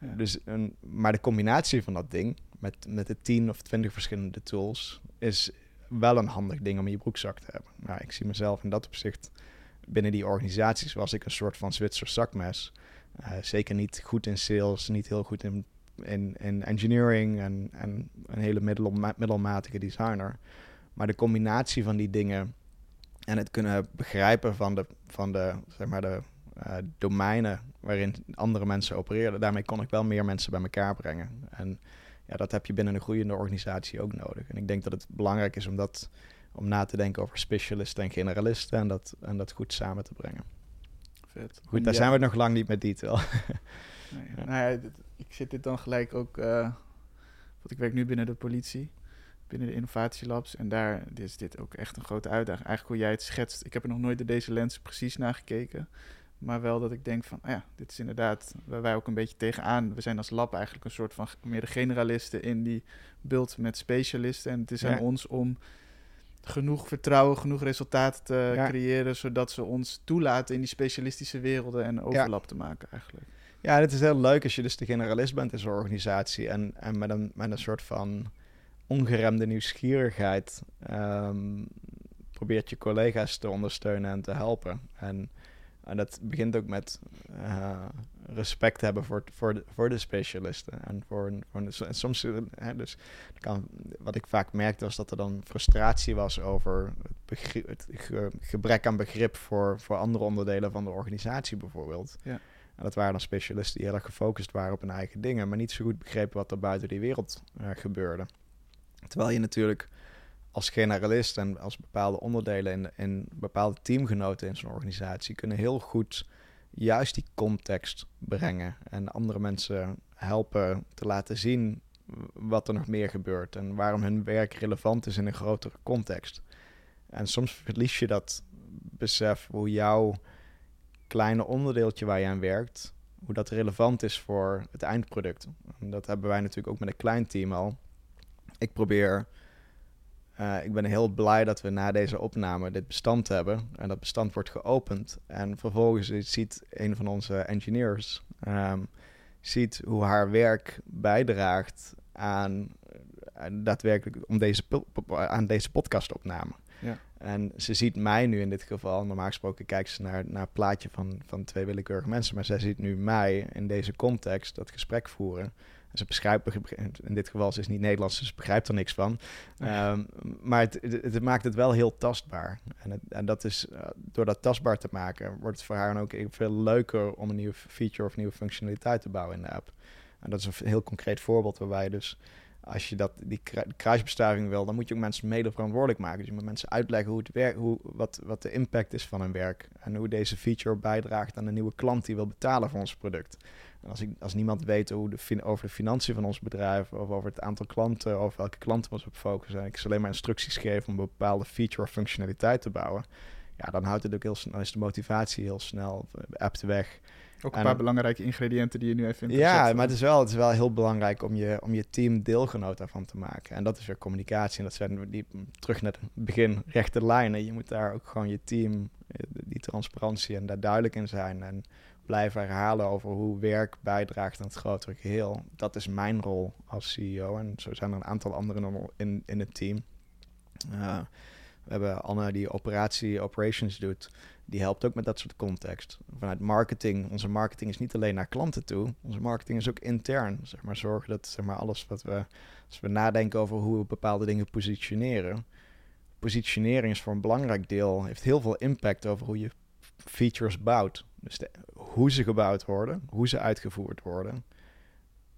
Dus een, maar de combinatie van dat ding met, met de 10 of 20 verschillende tools is wel een handig ding om in je broekzak te hebben. Nou, ik zie mezelf in dat opzicht binnen die organisaties was ik een soort van Zwitser zakmes. Uh, zeker niet goed in sales, niet heel goed in, in, in engineering en, en een hele middel, middelmatige designer. Maar de combinatie van die dingen en het kunnen begrijpen van de, van de, zeg maar de uh, domeinen waarin andere mensen opereren, daarmee kon ik wel meer mensen bij elkaar brengen. En ja, dat heb je binnen een groeiende organisatie ook nodig. En ik denk dat het belangrijk is om, dat, om na te denken over specialisten en generalisten en dat, en dat goed samen te brengen. Vet. Goed, daar zijn we nog lang niet met detail. nee, ja. Nou ja, ik zit dit dan gelijk ook, uh, want ik werk nu binnen de politie binnen de innovatielabs. En daar is dit ook echt een grote uitdaging. Eigenlijk hoe jij het schetst. Ik heb er nog nooit door deze lens precies naar gekeken. Maar wel dat ik denk van, ah ja, dit is inderdaad waar wij ook een beetje tegenaan. We zijn als lab eigenlijk een soort van meer de generalisten in die beeld met specialisten. En het is aan ons om genoeg vertrouwen, genoeg resultaten te creëren, zodat ze ons toelaten in die specialistische werelden en overlap te maken eigenlijk. Ja, het is heel leuk als je dus de generalist bent in zo'n organisatie en, en met, een, met een soort van ongeremde nieuwsgierigheid um, probeert je collega's te ondersteunen en te helpen. En, en dat begint ook met uh, respect hebben voor, voor, de, voor de specialisten. En, voor, voor de, en soms, hè, dus kan, wat ik vaak merkte was dat er dan frustratie was over het, begrip, het gebrek aan begrip voor, voor andere onderdelen van de organisatie bijvoorbeeld. Ja. En dat waren dan specialisten die heel erg gefocust waren op hun eigen dingen, maar niet zo goed begrepen wat er buiten die wereld uh, gebeurde. Terwijl je natuurlijk als generalist en als bepaalde onderdelen in, in bepaalde teamgenoten in zo'n organisatie kunnen heel goed juist die context brengen en andere mensen helpen te laten zien wat er nog meer gebeurt en waarom hun werk relevant is in een grotere context. En soms verlies je dat besef hoe jouw kleine onderdeeltje waar je aan werkt, hoe dat relevant is voor het eindproduct. En dat hebben wij natuurlijk ook met een klein team al ik probeer. Uh, ik ben heel blij dat we na deze opname dit bestand hebben. En dat bestand wordt geopend. En vervolgens ziet een van onze engineers um, ziet hoe haar werk bijdraagt aan, aan daadwerkelijk om deze, aan deze podcastopname. Ja. En ze ziet mij nu in dit geval. Normaal gesproken kijkt ze naar, naar het plaatje van, van twee willekeurige mensen. Maar zij ziet nu mij in deze context dat gesprek voeren. Ze begrijpt, in dit geval, ze is niet Nederlands, dus ze begrijpt er niks van. Um, maar het, het, maakt het wel heel tastbaar. En, het, en dat is, uh, door dat tastbaar te maken, wordt het voor haar dan ook veel leuker om een nieuwe feature of nieuwe functionaliteit te bouwen in de app. En dat is een heel concreet voorbeeld waarbij dus als je dat, die kruisbestuiving wil, dan moet je ook mensen mede verantwoordelijk maken. Dus je moet mensen uitleggen hoe het werkt, hoe, wat, wat de impact is van hun werk. En hoe deze feature bijdraagt aan een nieuwe klant die wil betalen voor ons product. En als, ik, als niemand weet hoe de, over de financiën van ons bedrijf, of over het aantal klanten, of welke klanten we ons op focussen, en ik ze alleen maar instructies geef om een bepaalde feature of functionaliteit te bouwen, ja, dan houdt het ook heel snel, dan is de motivatie heel snel, app te weg. Ook een paar belangrijke ingrediënten die je nu even in Ja, maar het is, wel, het is wel heel belangrijk om je, om je team deelgenoot daarvan te maken. En dat is weer communicatie. En dat zijn die, terug naar het begin, rechte lijnen. Je moet daar ook gewoon je team, eh, die transparantie en daar duidelijk in zijn. En blijven herhalen over hoe werk bijdraagt aan het grotere geheel. Dat is mijn rol als CEO. En zo zijn er een aantal anderen in, in het team. Uh, we hebben Anne die operatie, operations doet. Die helpt ook met dat soort context. Vanuit marketing, onze marketing is niet alleen naar klanten toe. Onze marketing is ook intern. Zeg maar, zorgen dat zeg maar, alles wat we, als we nadenken over hoe we bepaalde dingen positioneren. Positionering is voor een belangrijk deel, heeft heel veel impact over hoe je features bouwt. Dus hoe ze gebouwd worden, hoe ze uitgevoerd worden,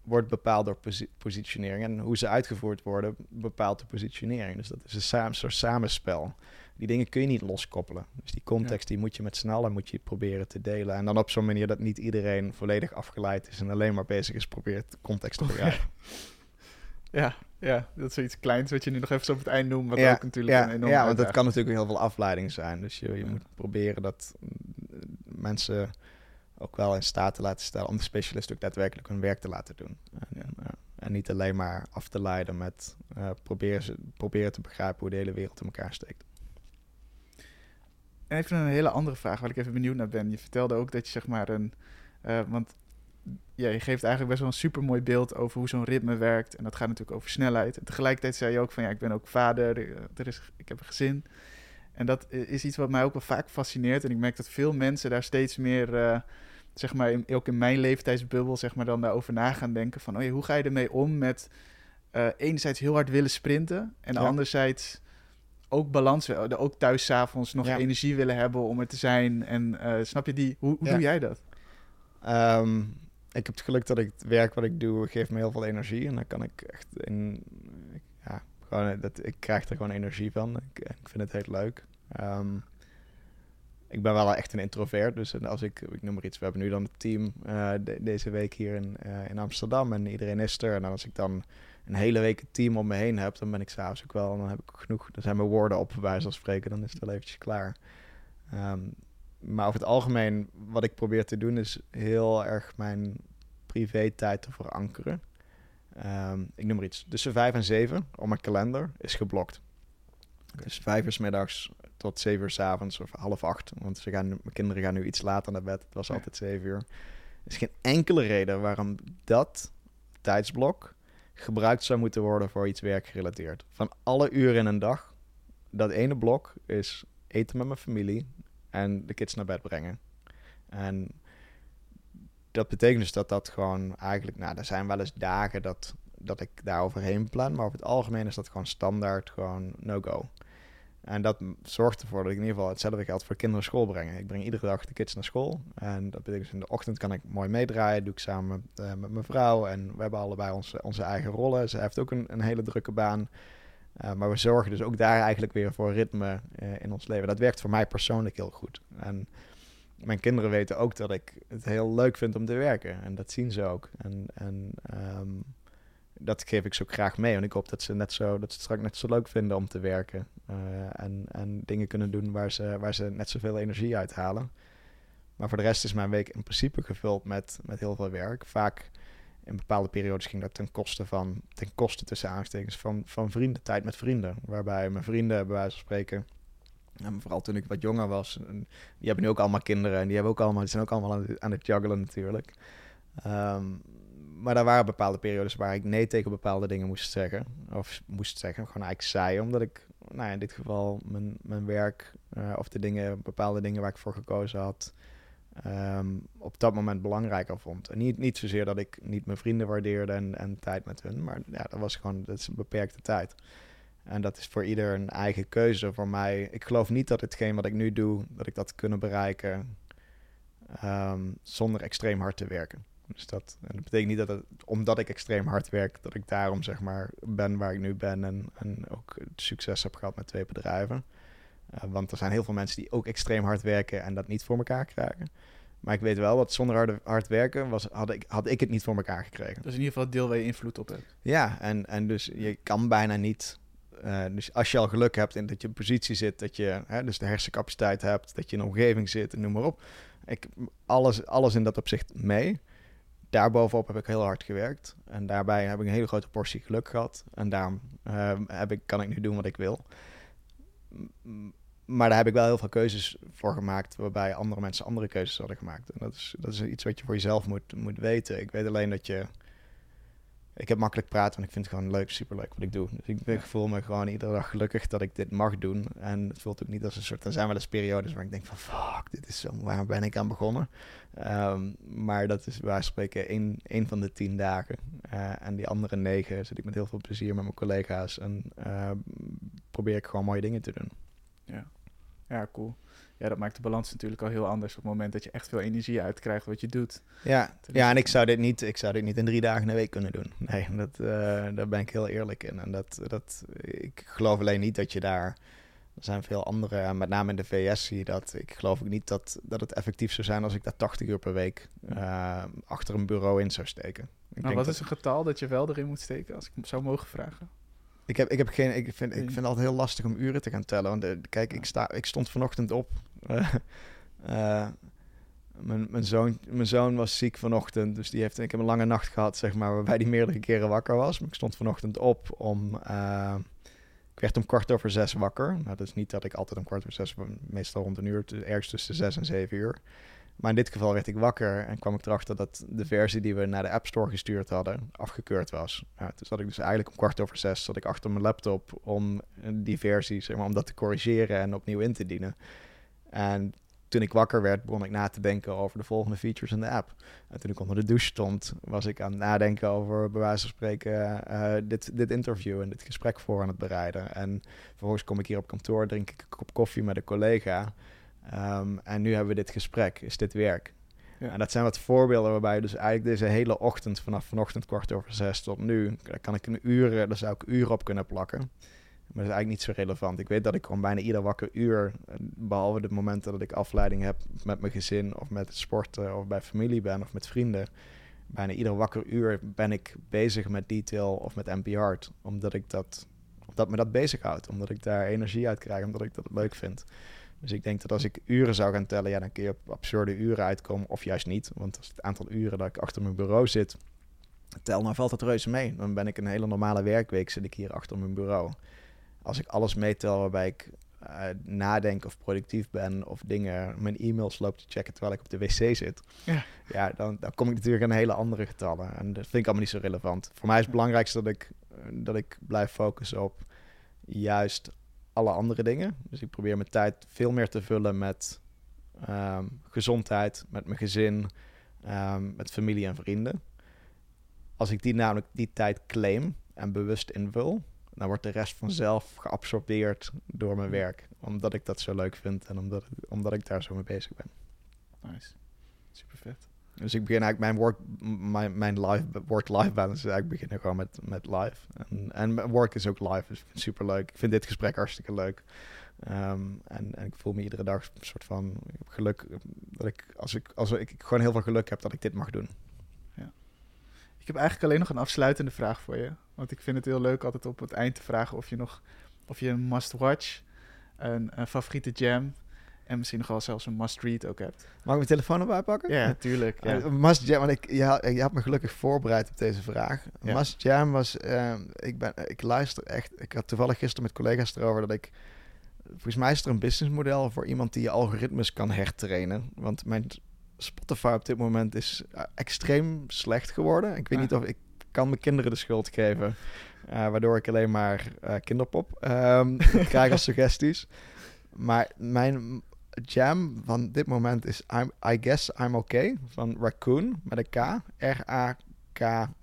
wordt bepaald door positionering. En hoe ze uitgevoerd worden, bepaalt de positionering. Dus dat is een soort samenspel. Die dingen kun je niet loskoppelen. Dus die context die moet je met sneller moet je proberen te delen. En dan op zo'n manier dat niet iedereen volledig afgeleid is en alleen maar bezig is probeert context te begrijpen. Ja, ja, dat is zoiets kleins wat je nu nog even zo op het eind noemt. Wat ja, ook natuurlijk ja, een enorm Ja, want dat kan natuurlijk heel veel afleiding zijn. Dus je, je moet proberen dat mensen ook wel in staat te laten stellen om de specialist ook daadwerkelijk hun werk te laten doen. En, en niet alleen maar af te leiden met uh, proberen, ze, proberen te begrijpen hoe de hele wereld in elkaar steekt. En even een hele andere vraag waar ik even benieuwd naar ben. Je vertelde ook dat je zeg maar een. Uh, want ja, je geeft eigenlijk best wel een super mooi beeld over hoe zo'n ritme werkt. En dat gaat natuurlijk over snelheid. En tegelijkertijd zei je ook van ja, ik ben ook vader, er is, ik heb een gezin. En dat is iets wat mij ook wel vaak fascineert. En ik merk dat veel mensen daar steeds meer, uh, zeg maar, in, ook in mijn leeftijdsbubbel, zeg maar, dan daarover na gaan denken. Van, oh ja, hoe ga je ermee om met uh, enerzijds heel hard willen sprinten en anderzijds ook balans, willen, ook thuis s'avonds nog Ja. energie willen hebben om er te zijn. En eh, snap je die? Hoe, hoe Ja. doe jij dat? Ehm, ik heb het geluk dat ik het werk wat ik doe, geeft me heel veel energie. En dan kan ik echt in, ja, gewoon, dat, ik krijg er gewoon energie van. Ik, ik vind het heel leuk. Ehm, ik ben wel echt een introvert, dus als ik, ik noem maar iets, we hebben nu dan het team eh, de- deze week hier in, eh, in Amsterdam en iedereen is er. En als ik dan een hele week het team om me heen heb, dan ben ik s'avonds ook wel, dan heb ik genoeg, dan zijn mijn woorden op, bij spreken, dan is het wel eventjes klaar. Ehm, maar over het algemeen, wat ik probeer te doen, is heel erg mijn privé-tijd te verankeren. Ehm, ik noem maar iets. Tussen vijf en zeven op mijn kalender is geblokt. Dus vijf uur 's middags tot zeven uur 's avonds of half acht. Want ze gaan, mijn kinderen gaan nu iets later naar bed. Het was Ja. altijd zeven uur. Er is geen enkele reden waarom dat tijdsblok gebruikt zou moeten worden voor iets werkgerelateerd. Van alle uren in een dag, dat ene blok is eten met mijn familie en de kids naar bed brengen. En dat betekent dus dat dat gewoon eigenlijk, nou, er zijn wel eens dagen dat, dat ik daar overheen plan, maar over het algemeen is dat gewoon standaard, gewoon no-go. En dat zorgt ervoor dat ik in ieder geval hetzelfde geldt voor kinderen school brengen. Ik breng iedere dag de kids naar school. En dat betekent dus in de ochtend kan ik mooi meedraaien. Doe ik samen met, eh, met mijn vrouw. En we hebben allebei onze, onze eigen rollen. Zij heeft ook een, een hele drukke baan. Eh, maar we zorgen dus ook daar eigenlijk weer voor ritme eh, in ons leven. Dat werkt voor mij persoonlijk heel goed. En mijn kinderen weten ook dat ik het heel leuk vind om te werken. En dat zien ze ook. En, en ehm, dat geef ik ze ook graag mee. En ik hoop dat ze, net zo, dat ze straks net zo leuk vinden om te werken. eh, en, en dingen kunnen doen waar ze, waar ze net zoveel energie uit halen. Maar voor de rest is mijn week in principe gevuld met, met heel veel werk. Vaak in bepaalde periodes ging dat ten koste van, ten koste tussen aanstekens van, van vrienden, tijd met vrienden. Waarbij mijn vrienden, bij wijze van spreken, en vooral toen ik wat jonger was, die hebben nu ook allemaal kinderen en die, hebben ook allemaal, die zijn ook allemaal aan het, aan het juggelen natuurlijk. Ehm, maar er waren bepaalde periodes waar ik nee tegen bepaalde dingen moest zeggen. Of moest zeggen, gewoon eigenlijk zei. Omdat ik, nou in dit geval mijn, mijn werk eh, of de dingen, bepaalde dingen waar ik voor gekozen had, ehm, op dat moment belangrijker vond. En niet, niet zozeer dat ik niet mijn vrienden waardeerde en, en tijd met hun. Maar ja, dat was gewoon, dat is een beperkte tijd. En dat is voor ieder een eigen keuze. Voor mij, ik geloof niet dat hetgeen wat ik nu doe, dat ik dat kunnen bereiken ehm, zonder extreem hard te werken. Dus dat, en dat betekent niet dat het, omdat ik extreem hard werk, dat ik daarom zeg maar ben waar ik nu ben en, en ook succes heb gehad met twee bedrijven. Eh, want er zijn heel veel mensen die ook extreem hard werken en dat niet voor elkaar krijgen. Maar ik weet wel dat zonder harde, hard werken was, had, ik, had ik het niet voor elkaar gekregen. Is in ieder geval het deel waar je invloed op hebt. Ja, en, en dus je kan bijna niet. eh, dus als je al geluk hebt in dat je een positie zit, dat je hè, dus de hersencapaciteit hebt, dat je in een omgeving zit en noem maar op. Ik, alles, alles in dat opzicht mee. Daarbovenop heb ik heel hard gewerkt. En daarbij heb ik een hele grote portie geluk gehad. En daarom eh, heb ik, kan ik nu doen wat ik wil. Maar daar heb ik wel heel veel keuzes voor gemaakt, waarbij andere mensen andere keuzes hadden gemaakt. En dat is, dat is iets wat je voor jezelf moet, moet weten. Ik weet alleen dat je ik heb makkelijk praten, want ik vind het gewoon leuk, superleuk wat ik doe. Dus ik, ik voel me gewoon iedere dag gelukkig dat ik dit mag doen. En het voelt ook niet als een soort... Er zijn wel eens periodes waar ik denk van... Fuck, dit is zo... Waar ben ik aan begonnen? Ehm, maar dat is waar spreken één, één van de tien dagen. Eh, en die andere negen zit ik met heel veel plezier met mijn collega's. En eh, probeer ik gewoon mooie dingen te doen. Ja, cool. Ja, dat maakt de balans natuurlijk al heel anders op het moment dat je echt veel energie uitkrijgt wat je doet. Ja, ja en ik zou, dit niet, ik zou dit niet in drie dagen in de week kunnen doen. Nee, dat, eh, daar ben ik heel eerlijk in. En dat, dat, ik geloof alleen niet dat je daar... Er zijn veel andere, met name in de VS zie je dat. Ik geloof ook niet dat, dat het effectief zou zijn als ik daar 80 uur per week eh, achter een bureau in zou steken. Ik, denk wat dat- is een getal dat je wel erin moet steken, als ik zou mogen vragen? Ik, heb, ik, heb geen, ik, vind, ik vind het altijd heel lastig om uren te gaan tellen. Want eh, kijk, ik, sta, ik stond vanochtend op. Eh, mijn, mijn, zoon, mijn zoon was ziek vanochtend, dus die heeft, ik heb een lange nacht gehad, zeg maar, waarbij hij meerdere keren wakker was. Maar ik stond vanochtend op om, ik werd om kwart over zes wakker. Nou, dat is niet dat ik altijd om kwart over zes, meestal rond een uur, ergens tussen zes en zeven uur. Maar in dit geval werd ik wakker en kwam ik erachter dat de versie die we naar de App Store gestuurd hadden, afgekeurd was. Ja, toen zat ik dus eigenlijk om kwart over zes zat ik achter mijn laptop om die versie, zeg maar, om dat te corrigeren en opnieuw in te dienen. En toen ik wakker werd, begon ik na te denken over de volgende features in de app. En toen ik onder de douche stond, was ik aan het nadenken over, bij wijze van spreken, uh, dit, dit interview en dit gesprek voor aan het bereiden. En vervolgens kom ik hier op kantoor, drink ik een kop koffie met een collega. Um, en nu hebben we dit gesprek. Is dit werk? Ja. En dat zijn wat voorbeelden waarbij je dus eigenlijk deze hele ochtend, vanaf vanochtend kwart over zes tot nu, daar kan ik een uur, daar zou ik uren op kunnen plakken. Maar dat is eigenlijk niet zo relevant. Ik weet dat ik gewoon bijna ieder wakker uur, behalve de momenten dat ik afleiding heb met mijn gezin of met sporten of bij familie ben of met vrienden, bijna ieder wakker uur ben ik bezig met detail of met NPR. Omdat ik dat, omdat me dat bezighoudt. Omdat ik daar energie uit krijg, omdat ik dat leuk vind. Dus ik denk dat als ik uren zou gaan tellen, ja, dan kun je op absurde uren uitkomen, of juist niet. Want als het aantal uren dat ik achter mijn bureau zit, tel, dan valt het reuze mee. Dan ben ik een hele normale werkweek, zit ik hier achter mijn bureau. Als ik alles meetel waarbij ik uh, nadenk of productief ben of dingen, mijn e-mails loop te checken terwijl ik op de wc zit, ja, ja dan, dan kom ik natuurlijk aan hele andere getallen. En dat vind ik allemaal niet zo relevant. Voor mij is het belangrijkste dat ik, dat ik blijf focussen op juist alle andere dingen. Dus ik probeer mijn tijd veel meer te vullen met ehm, gezondheid, met mijn gezin, um, met familie en vrienden. Als ik die namelijk die tijd claim en bewust invul, dan wordt de rest vanzelf geabsorbeerd door mijn werk. Omdat ik dat zo leuk vind en omdat, omdat ik daar zo mee bezig ben. Nice. Super vet. Dus ik begin eigenlijk mijn work, mijn, mijn life, work-life balance is eigenlijk beginnen gewoon met, met live. En, en work is ook live, dus super leuk. Ik vind dit gesprek hartstikke leuk. Um, en, en, ik voel me iedere dag een soort van ik geluk dat ik als ik als ik gewoon heel veel geluk heb dat ik dit mag doen. Ja. Ik heb eigenlijk alleen nog een afsluitende vraag voor je, want ik vind het heel leuk altijd op het eind te vragen of je nog of je een must watch, een, een favoriete jam en misschien nog wel zelfs een must-read ook hebt. Mag ik mijn telefoon erbij pakken? Ja, tuurlijk. Ja. Uh, must Jam, want ik, ja, je had me gelukkig voorbereid op deze vraag. Ja. Must Jam was, uh, ik, ben, ik luister echt, ik had toevallig gisteren met collega's erover dat ik, volgens mij is er een businessmodel voor iemand die je algoritmes kan hertrainen. Want mijn Spotify op dit moment is uh, extreem slecht geworden. Ik weet niet of ik kan mijn kinderen de schuld geven. Uh, waardoor ik alleen maar kinderpop um, krijg als suggesties. Maar mijn jam van dit moment is I'm, I Guess I'm Okay van Raccoon met een K. R-A-K-O-O-N.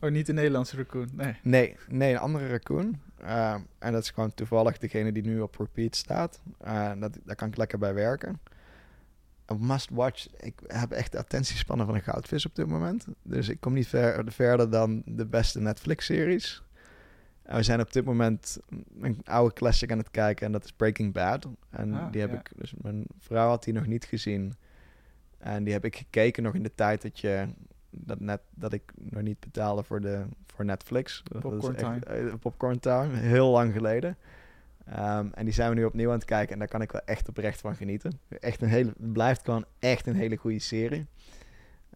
Oh, niet de Nederlandse Raccoon, nee. Nee, nee een andere Raccoon. Uh, en dat is gewoon toevallig degene die nu op repeat staat. Uh, dat, daar kan ik lekker bij werken. Een must watch. Ik heb echt de attentiespannen van een goudvis op dit moment. Dus ik kom niet ver, verder dan de beste Netflix-series. En we zijn op dit moment een oude classic aan het kijken en dat is Breaking Bad. En ah, die heb ik, dus mijn vrouw had die nog niet gezien. En die heb ik gekeken nog in de tijd dat je dat net dat ik nog niet betaalde voor de voor Netflix. Popcorn Time. Uh, popcorn Time, heel lang geleden. Um, en die zijn we nu opnieuw aan het kijken en daar kan ik wel echt oprecht van genieten. Echt een hele, blijft gewoon echt een hele goede serie.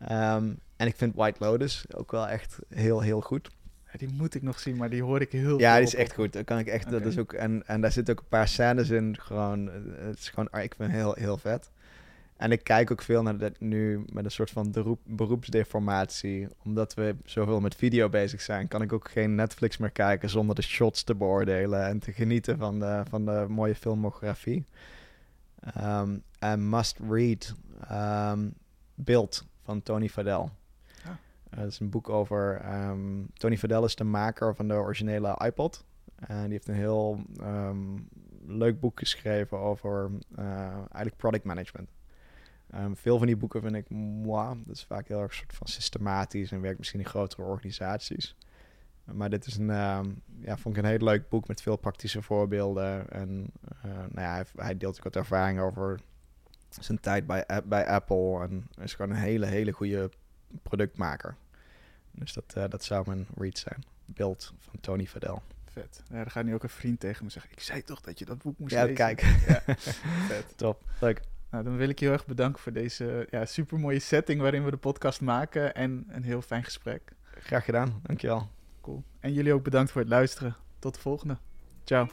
Um, en ik vind White Lotus ook wel echt heel, heel goed die moet ik nog zien, maar die hoor ik heel Ja, die is echt goed. Dat kan ik echt. Dat is ook, en, en daar zitten ook een paar scènes in. Gewoon, het is gewoon, ik vind heel, heel vet. En ik kijk ook veel naar dat nu met een soort van beroep, beroepsdeformatie. Omdat we zoveel met video bezig zijn, kan ik ook geen Netflix meer kijken zonder de shots te beoordelen en te genieten van de, van de mooie filmografie. Um, en Must Read um, Beeld van Tony Fadell. Uh, is een boek over... Um, Tony Fadell is de maker van de originele iPod. En die heeft een heel um, leuk boek geschreven over uh, eigenlijk product management. Um, veel van die boeken vind ik moi. Dat is vaak heel erg soort van systematisch en werkt misschien in grotere organisaties. Maar dit is een, ja, vond ik een heel leuk boek met veel praktische voorbeelden. En nou ja, hij, hij, deelt ook wat ervaring over zijn tijd bij, bij Apple. En is gewoon een hele, hele goede productmaker. Dus dat, uh, dat zou mijn read zijn. Beeld van Tony Fadell. Vet. Ja, dan gaat nu ook een vriend tegen me zeggen. Ik zei toch dat je dat boek moest ja, lezen. Kijk. Ja, Vet. Top. Leuk. Nou, dan wil ik je heel erg bedanken voor deze ja, super mooie setting waarin we de podcast maken. En een heel fijn gesprek. Graag gedaan. Dankjewel. Cool. En jullie ook bedankt voor het luisteren. Tot de volgende. Ciao.